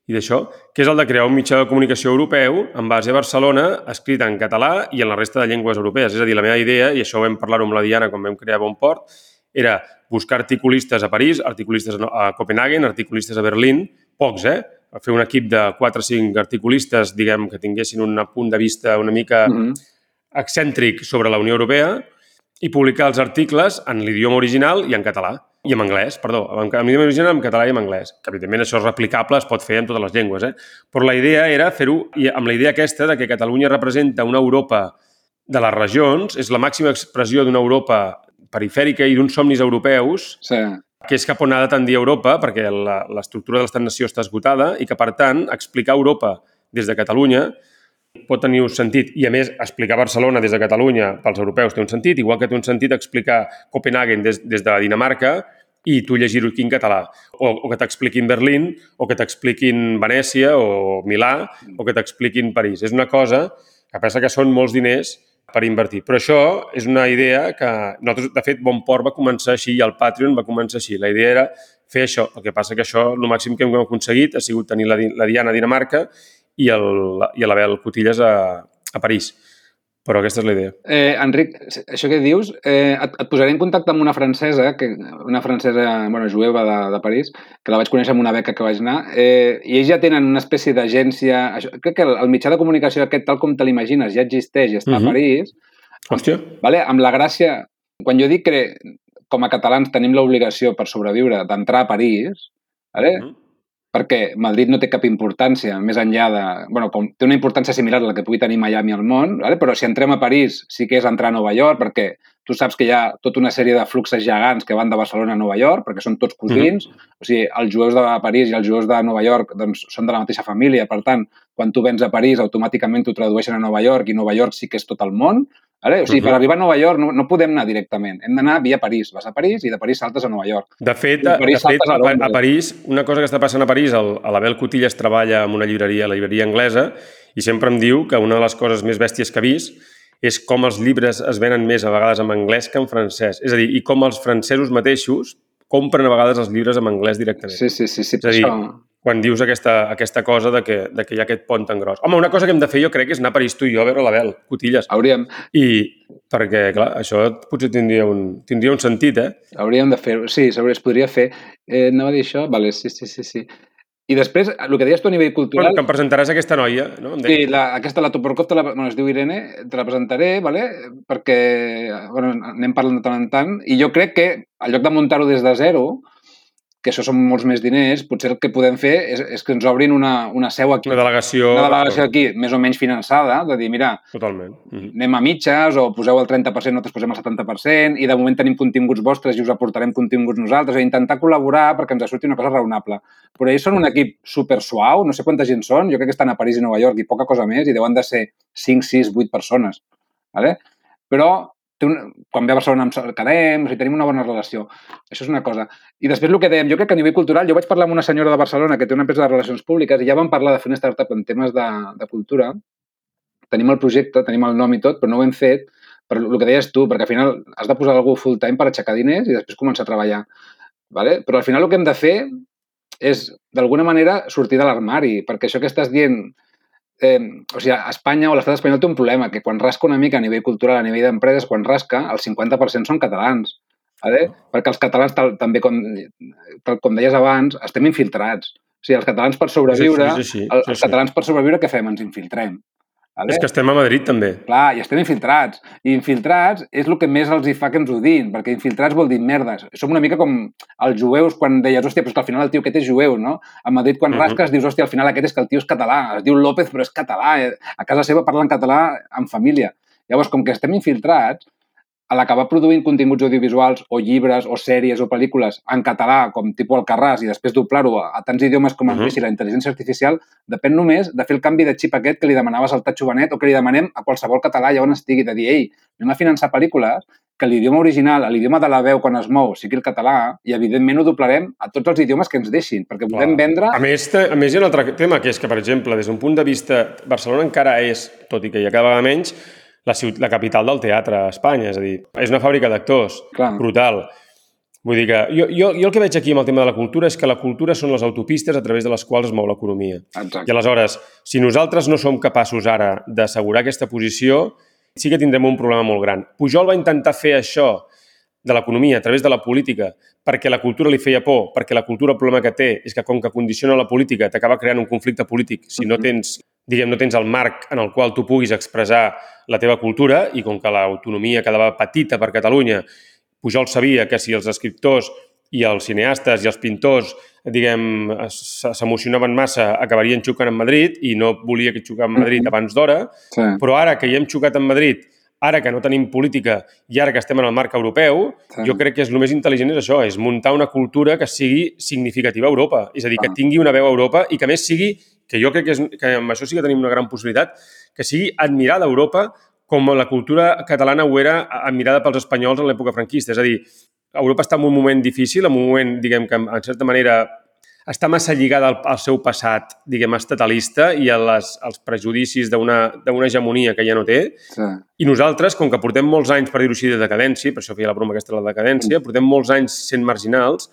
i d'això, que és el de crear un mitjà de comunicació europeu en base a Barcelona, escrit en català i en la resta de llengües europees. És a dir, la meva idea, i això ho vam parlar amb la Diana quan vam crear Bonport, era buscar articulistes a París, articulistes a Copenhagen, articulistes a Berlín, pocs, eh? Fer un equip de 4 o 5 articulistes, diguem, que tinguessin un punt de vista una mica mm -hmm. excèntric sobre la Unió Europea i publicar els articles en l'idioma original i en català. I en anglès, perdó, en l'idioma original, en català i en anglès. Que, evidentment, això és replicable, es pot fer en totes les llengües, eh? Però la idea era fer-ho amb la idea aquesta de que Catalunya representa una Europa de les regions, és la màxima expressió d'una Europa perifèrica i d'uns somnis europeus sí. que és cap on ha de tendir Europa perquè l'estructura de l'estat-nació està esgotada i que, per tant, explicar Europa des de Catalunya pot tenir un sentit. I, a més, explicar Barcelona des de Catalunya pels europeus té un sentit, igual que té un sentit explicar Copenhagen des, des de Dinamarca i tu llegir-ho aquí en català. O, o que t'expliquin Berlín, o que t'expliquin Venècia, o Milà, o que t'expliquin París. És una cosa que pensa que són molts diners per invertir. Però això és una idea que nosaltres, de fet, Bonport va començar així i el Patreon va començar així. La idea era fer això. El que passa que això, el màxim que hem aconseguit ha sigut tenir la, la Diana a Dinamarca i, el, i l'Abel Cotilles a, a París. Però aquesta és la idea. Eh, Enric, això que dius, eh, et, et posaré en contacte amb una francesa, que, una francesa bueno, jueva de, de París, que la vaig conèixer amb una beca que vaig anar, eh, i ells ja tenen una espècie d'agència... Crec que el, el mitjà de comunicació aquest, tal com te l'imagines, ja existeix, ja està uh -huh. a mhm. París. Hòstia. Vale? Amb la gràcia... Quan jo dic que com a catalans tenim l'obligació per sobreviure d'entrar a París, vale? Uh -huh perquè Madrid no té cap importància més enllà de... bueno, com, té una importància similar a la que pugui tenir Miami al món, vale? però si entrem a París sí que és entrar a Nova York perquè tu saps que hi ha tota una sèrie de fluxes gegants que van de Barcelona a Nova York, perquè són tots cosins, mm -hmm. o sigui, els jueus de París i els jueus de Nova York doncs, són de la mateixa família, per tant, quan tu vens a París, automàticament t'ho tradueixen a Nova York i Nova York sí que és tot el món, Vale? O sigui, uh -huh. per arribar a Nova York no, no podem anar directament. Hem d'anar via París. Vas a París i de París saltes a Nova York. De fet, a, de fet a, a, a París, una cosa que està passant a París, l'Abel Cotillas treballa en una llibreria, la llibreria anglesa, i sempre em diu que una de les coses més bèsties que ha vist és com els llibres es venen més a vegades en anglès que en francès. És a dir, i com els francesos mateixos compren a vegades els llibres en anglès directament. Sí, sí, sí. sí és a dir, això quan dius aquesta, aquesta cosa de que, de que hi ha aquest pont tan gros. Home, una cosa que hem de fer jo crec que és anar a París tu i jo a veure l'Abel, Cotilles. Hauríem. I perquè, clar, això potser tindria un, tindria un sentit, eh? Hauríem de fer-ho. Sí, es podria fer. Eh, anava a dir això? Vale, sí, sí, sí, sí. I després, el que deies tu a nivell cultural... Bueno, que em presentaràs aquesta noia, no? Em sí, la, aquesta, la Toporkov, te la, bueno, es diu Irene, te la presentaré, vale? perquè bueno, anem parlant de tant en tant, i jo crec que, al lloc de muntar-ho des de zero, que això són molts més diners, potser el que podem fer és, és que ens obrin una, una seu aquí. Una delegació. Una delegació aquí, més o menys finançada, de dir, mira, Totalment. Mm -hmm. anem a mitges o poseu el 30%, nosaltres posem el 70% i de moment tenim continguts vostres i us aportarem continguts nosaltres, a intentar col·laborar perquè ens surti una cosa raonable. Però ells són un equip super suau, no sé quanta gent són, jo crec que estan a París i Nova York i poca cosa més i deuen de ser 5, 6, 8 persones. Vale? Però té un, quan ve a Barcelona em quedem, o sigui, tenim una bona relació. Això és una cosa. I després el que dèiem, jo crec que a nivell cultural, jo vaig parlar amb una senyora de Barcelona que té una empresa de relacions públiques i ja vam parlar de fer una startup en temes de, de cultura. Tenim el projecte, tenim el nom i tot, però no ho hem fet per el que deies tu, perquè al final has de posar algú full time per aixecar diners i després començar a treballar. Vale? Però al final el que hem de fer és, d'alguna manera, sortir de l'armari, perquè això que estàs dient eh, o sigui, Espanya o l'estat espanyol té un problema, que quan rasca una mica a nivell cultural, a nivell d'empreses, quan rasca, el 50% són catalans. Vale? Perquè els catalans, tal, també com, tal com deies abans, estem infiltrats. O sigui, els catalans per sobreviure, sí, sí, sí, els, sí, els catalans per sobreviure, què fem? Ens infiltrem. Vale? És que estem a Madrid, també. Clar, i estem infiltrats. I infiltrats és el que més els hi fa que ens odin, perquè infiltrats vol dir merdes. Som una mica com els jueus quan deies, hòstia, però és que al final el tio aquest és jueu, no? A Madrid, quan uh -huh. rasques, dius, hòstia, al final aquest és que el tio és català. Es diu López, però és català. Eh? A casa seva parlen català en família. Llavors, com que estem infiltrats, a l'acabar produint continguts audiovisuals o llibres o sèries o pel·lícules en català, com tipus Alcarràs, i després doblar-ho a, a tants idiomes com uh -huh. i la intel·ligència artificial, depèn només de fer el canvi de xip aquest que li demanaves al Tatxo Benet o que li demanem a qualsevol català allà on estigui, de dir, ei, anem a finançar pel·lícules que l'idioma original, l'idioma de la veu quan es mou, sigui el català, i evidentment ho doblarem a tots els idiomes que ens deixin, perquè podem vendre... A més, a més, hi ha un altre tema, que és que, per exemple, des d'un punt de vista... Barcelona encara és, tot i que hi ha cada vegada menys, la, ciutat, la capital del teatre a Espanya, és a dir, és una fàbrica d'actors brutal. Vull dir que jo, jo, jo el que veig aquí amb el tema de la cultura és que la cultura són les autopistes a través de les quals es mou l'economia. I aleshores, si nosaltres no som capaços ara d'assegurar aquesta posició, sí que tindrem un problema molt gran. Pujol va intentar fer això de l'economia a través de la política perquè la cultura li feia por, perquè la cultura el problema que té és que com que condiciona la política t'acaba creant un conflicte polític si no tens, diguem, no tens el marc en el qual tu puguis expressar la teva cultura i com que l'autonomia quedava petita per Catalunya, Pujol sabia que si els escriptors i els cineastes i els pintors, diguem, s'emocionaven massa, acabarien xocant en Madrid i no volia que xocava en Madrid abans d'hora, Sí. però ara que hi hem xocat en Madrid ara que no tenim política i ara que estem en el marc europeu, Sí. jo crec que és el més intel·ligent és això, és muntar una cultura que sigui significativa a Europa. És a dir, que Ah. tingui una veu a Europa i que més sigui, que jo crec que, és, que amb això sí que tenim una gran possibilitat, que sigui admirada a Europa com la cultura catalana ho era admirada pels espanyols en l'època franquista. És a dir, Europa està en un moment difícil, en un moment, diguem, que en certa manera està massa lligada al, al seu passat, diguem, estatalista i a les, als prejudicis d'una d'una hegemonia que ja no té. Sí. I nosaltres, com que portem molts anys, per dir-ho així, de decadència, per això feia la broma aquesta de la decadència, portem molts anys sent marginals,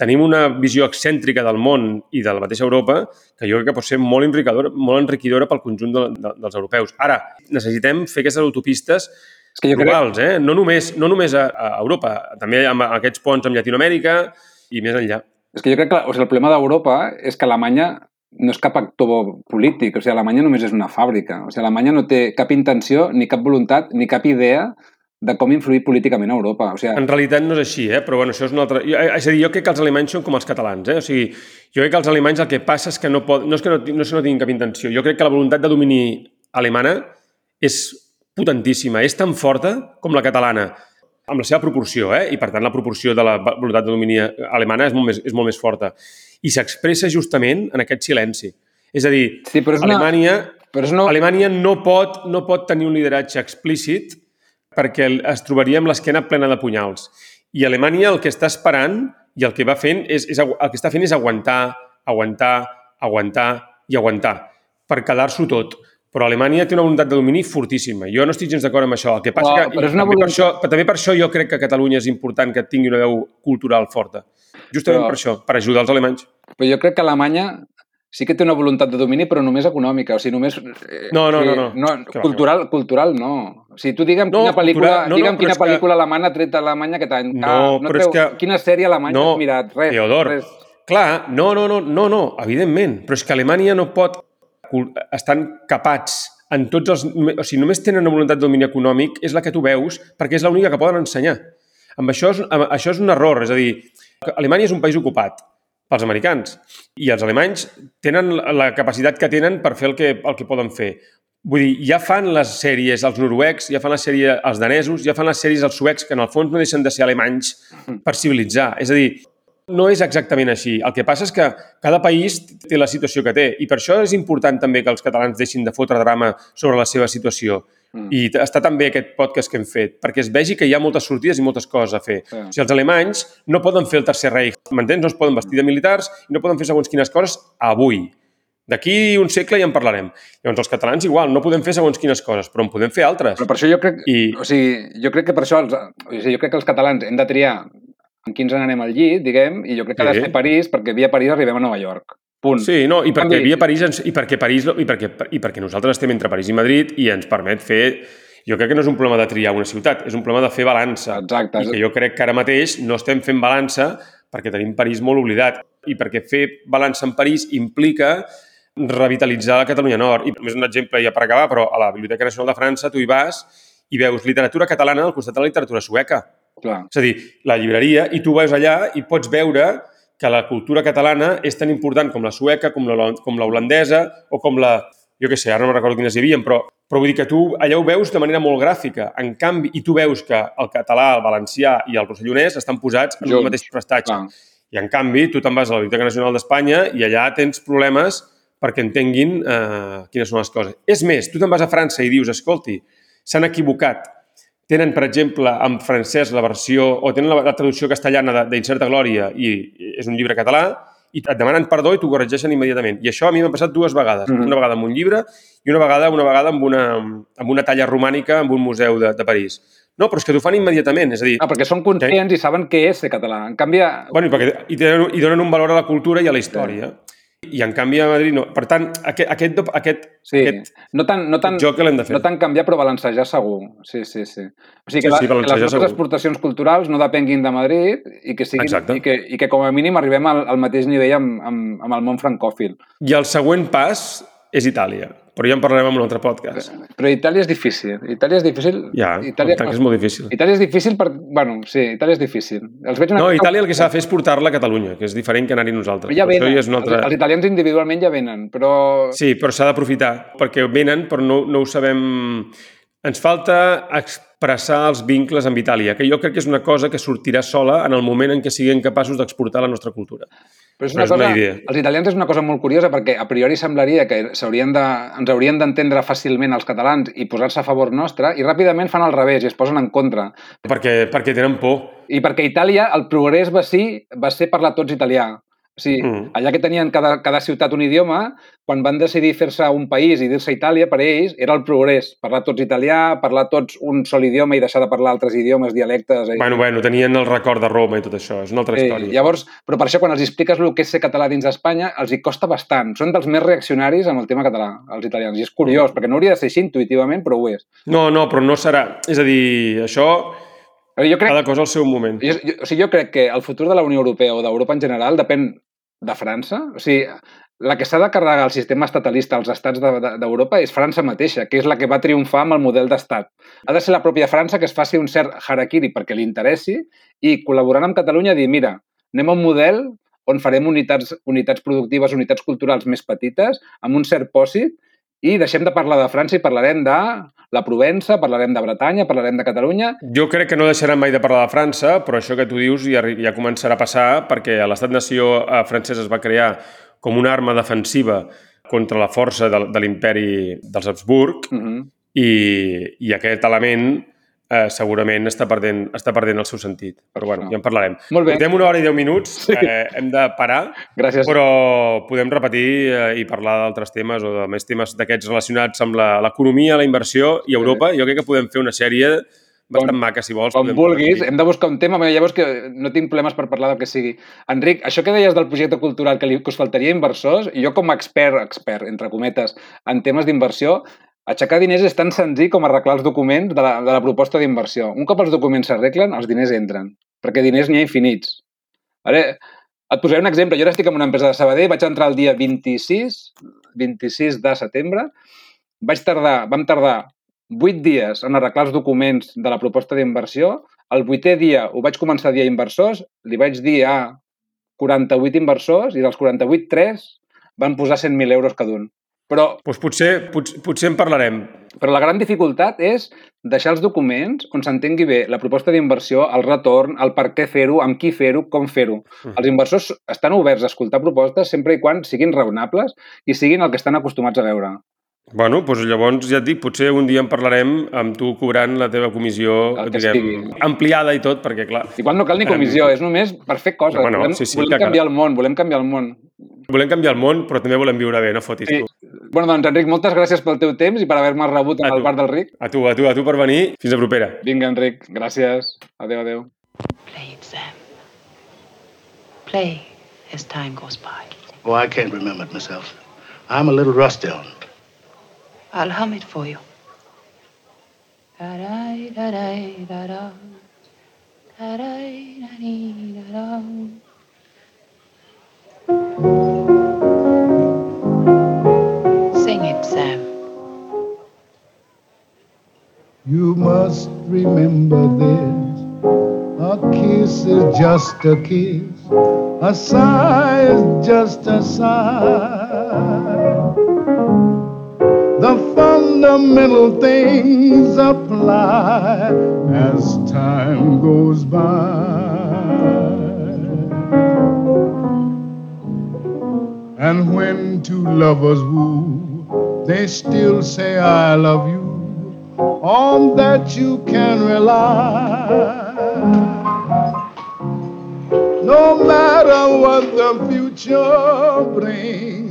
tenim una visió excèntrica del món i de la mateixa Europa que jo crec que pot ser molt enriquidora, molt enriquidora pel conjunt de, de, dels europeus. Ara, necessitem fer aquestes autopistes És que jo crec... globals, eh? no només, no només a, a Europa, també amb aquests ponts amb Llatinoamèrica i més enllà. És que jo crec que o sigui, el problema d'Europa és que Alemanya no és cap actor polític. O sigui, Alemanya només és una fàbrica. O sigui, Alemanya no té cap intenció, ni cap voluntat, ni cap idea de com influir políticament a Europa. O sigui, En realitat no és així, eh? però bueno, això és una altra... Jo, és a dir, jo crec que els alemanys són com els catalans. Eh? O sigui, jo crec que els alemanys el que passa és que no, pot... no, és que no, no és que no tinguin cap intenció. Jo crec que la voluntat de domini alemana és potentíssima, és tan forta com la catalana. amb la seva proporció, eh? i per tant la proporció de la voluntat de domini alemana és molt més, és molt més forta. I s'expressa justament en aquest silenci. És a dir, Sí, però és una- Alemanya, Però és no... Alemanya no pot, no pot tenir un lideratge explícit perquè es trobaria amb l'esquena plena de punyals. I Alemanya el que està esperant i el que va fent és, és el que està fent és aguantar, aguantar, aguantar i aguantar per quedar-s'ho tot. Però Alemanya té una voluntat de domini fortíssima. Jo no estic gens d'acord amb això. El que passa Però- que, però és una també, per voluntat- això, però també per això jo crec que Catalunya és important que tingui una veu cultural forta. Justament Però- per això, per ajudar els alemanys. Però jo crec que Alemanya sí que té una voluntat de domini, però només econòmica, o sigui, només... eh, No, no, o sigui, no, no. no Que va, cultural, cultural, no. O sigui, tu digue'm No, quina pel·lícula, cultural- no, no, digue'm però quina és que- pel·lícula alemana ha tret a Alemanya aquest any. No, però és que- Quina sèrie alemanya No, has mirat? Res, Teodor, res. clar, no, no, no, no, no, evidentment, però és que Alemanya no pot... Estan capats en tots els... O sigui, només tenen una voluntat de domini econòmic, és la que tu veus, perquè és l'única que poden ensenyar. Amb això, és, amb, això és un error, és a dir, Alemanya és un país ocupat pels americans i els alemanys tenen la capacitat que tenen per fer el que, el que poden fer. Vull dir, ja fan les sèries els noruecs, ja fan la sèrie els danesos, ja fan les sèries els suecs, que en el fons no deixen de ser alemanys per civilitzar. És a dir, no és exactament així. El que passa és que cada país té la situació que té i per això és important també que els catalans deixin de fotre drama sobre la seva situació. Mm. I està també aquest podcast que hem fet, perquè es vegi que hi ha moltes sortides i moltes coses a fer. Sí. O sigui, els alemanys no poden fer el tercer Reich, m'entens? No es poden vestir de militars i no poden fer segons quines coses avui. D'aquí un segle ja en parlarem. Llavors, els catalans igual, no podem fer segons quines coses, però en podem fer altres. Però per això jo crec... I, O sigui, jo crec que per això els, o sigui, jo crec que els catalans hem de triar en quins anem al llit, diguem, i jo crec que ha de Sí. ser París, perquè via París arribem a Nova York. Punt. Sí, no, i perquè via París, ens, i perquè París, i perquè, i perquè nosaltres estem entre París i Madrid i ens permet fer... Jo crec que no és un problema de triar una ciutat, és un problema de fer balança. Exacte. I que jo crec que ara mateix no estem fent balança perquè tenim París molt oblidat. I perquè fer balança en París implica revitalitzar la Catalunya Nord. I només un exemple ja per acabar, però a la Biblioteca Nacional de França tu hi vas i veus literatura catalana al costat de la literatura sueca. Clar. És a dir, la llibreria, i tu vas allà i pots veure que la cultura catalana és tan important com la sueca, com la, com la holandesa o com la... Jo què sé, ara no me'n recordo quines hi havia, però, però vull dir que tu allà ho veus de manera molt gràfica. En canvi, i tu veus que el català, el valencià i el rossellonès estan posats en Junts, un mateix prestatge. clar. I en canvi, tu te'n vas a la Biblioteca Nacional d'Espanya i allà tens problemes perquè entenguin eh, quines són les coses. És més, tu te'n vas a França i dius, escolti, s'han equivocat. Tenen, per exemple, en francès la versió, o tenen la, la traducció castellana de- d'Incerta Glòria i és un llibre català, i et demanen perdó i t'ho corregeixen immediatament. I això a mi m'ha passat dues vegades. Mhm. Una vegada amb un llibre i una vegada una vegada amb una, amb una talla romànica en un museu de, de París. No, però és que t'ho fan immediatament. És a dir, Ah, perquè són conscients i saben què és ser català. En canvi, Bueno, i, perquè, i, tenen, i donen un valor a la cultura i a la història. I en canvi a Madrid no. Per tant, aquest, aquest, aquest, sí, aquest no tan, no tan, joc que l'hem de fer. no tan canviar, però balancejar segur. Sí, sí, sí. O sigui, Sí, que, la, sí, que les nostres segur. exportacions culturals no depenguin de Madrid i que, siguin, Exacte. i que, i que com a mínim arribem al, al mateix nivell amb, amb, amb el món francòfil. I el següent pas és Itàlia. Però ja en parlarem en un altre podcast. Però Itàlia és difícil. Itàlia és difícil. Ja, Itàlia, Itàlia és molt difícil. Itàlia és difícil per... Bueno, sí, Itàlia és difícil. Els veig una No, Itàlia el que s'ha de fer és portar-la a Catalunya, que és diferent que anar-hi nosaltres. Però ja Però venen. ja és un altre... els, els italians individualment ja venen, però... Sí, però s'ha d'aprofitar, perquè venen, però no, no ho sabem... Ens falta expressar els vincles amb Itàlia, que jo crec que és una cosa que sortirà sola en el moment en què siguem capaços d'exportar la nostra cultura. Però és Però una és una cosa, idea. els italians és una cosa molt curiosa perquè a priori semblaria que s'haurien de, ens haurien d'entendre fàcilment els catalans i posar-se a favor nostre i ràpidament fan al revés i es posen en contra. Perquè, perquè tenen por. I perquè Itàlia el progrés va ser, va ser parlar tots italià. O sigui, Mm. allà que tenien cada, cada ciutat un idioma, quan van decidir fer-se un país i dir-se Itàlia, per ells era el progrés. Parlar tots italià, parlar tots un sol idioma i deixar de parlar altres idiomes, dialectes... eh? Bueno, bueno, tenien el record de Roma i tot això, és una altra Eh, història. llavors, però per això quan els expliques el que és ser català dins d'Espanya, els hi costa bastant. Són dels més reaccionaris amb el tema català, els italians. I és curiós, perquè no hauria de ser així intuïtivament, però ho és. No, no, però no serà... És a dir, això, jo crec, cada cosa al seu moment. jo, jo, o sigui, jo crec que el futur de la Unió Europea o d'Europa en general depèn de França. O sigui, la que s'ha de carregar el sistema estatalista als estats de- de- d'Europa és França mateixa, que és la que va triomfar amb el model d'estat. Ha de ser la pròpia França que es faci un cert harakiri perquè li interessi i col·laborant amb Catalunya dir, mira, anem a un model on farem unitats, unitats productives, unitats culturals més petites, amb un cert pòsit, i deixem de parlar de França i parlarem de la Provença, parlarem de Bretanya, parlarem de Catalunya. Jo crec que no deixaran mai de parlar de França, però això que tu dius ja, ja començarà a passar perquè l'estat-nació eh, francès es va crear com una arma defensiva contra la força de, de l'imperi dels Habsburg Uh -huh. i, i aquest element eh, segurament està perdent, està perdent el seu sentit. Però bueno, ja en parlarem. Molt bé. Portem una hora i deu minuts, Sí. eh, hem de parar, Gràcies. però podem repetir eh, i parlar d'altres temes o de més temes d'aquests relacionats amb la- l'economia, la, inversió i Europa. Jo crec que podem fer una sèrie bastant Com- maca, si vols. Com vulguis, hem de buscar un tema, llavors que no tinc problemes per parlar del que sigui. Enric, això que deies del projecte cultural, que, li, que us faltaria inversors, jo com a expert, expert, entre cometes, en temes d'inversió, aixecar diners és tan senzill com arreglar els documents de la, de la proposta d'inversió. Un cop els documents s'arreglen, els diners entren, perquè diners n'hi ha infinits. Ara, et posaré un exemple. Jo ara estic en una empresa de Sabadell, vaig entrar el dia 26, 26 de setembre, vaig tardar, vam tardar 8 dies en arreglar els documents de la proposta d'inversió. El vuitè dia ho vaig començar a dir a inversors, li vaig dir a 48 inversors i dels 48, 3 van posar 100.000 euros cada un. Però, Doncs potser, potser, potser en parlarem. però la gran dificultat és deixar els documents on s'entengui bé la proposta d'inversió, el retorn, el per què fer-ho, amb qui fer-ho, com fer-ho. Els inversors estan oberts a escoltar propostes sempre i quan siguin raonables i siguin el que estan acostumats a veure. Bueno, doncs llavors ja et dic, potser un dia en parlarem amb tu cobrant la teva comissió, diguem, estigui. ampliada i tot, perquè clar, Igual no cal ni comissió, és només per fer coses. Home, no, volem sí, sí, volem canviar el món, volem canviar el món. volem canviar el món, però també volem viure bé, no fotis Sí. tu. Bueno, doncs, Enric, moltes gràcies pel teu temps i per haver-me rebut en el bar del Ric. A tu, a tu, a tu per venir. Fins a propera. Vinga, Enric, gràcies. Adéu, adéu. Play it, Sam. Play as time goes by. Oh, I can't remember it myself. I'm a little rusty on it. I'll hum it for you. Sing it, Sam. You must remember this. A kiss is just a kiss. A sigh is just a sigh. Fundamental things apply as time goes by. And when two lovers woo, they still say, I love you. On that you can rely. No matter what the future brings,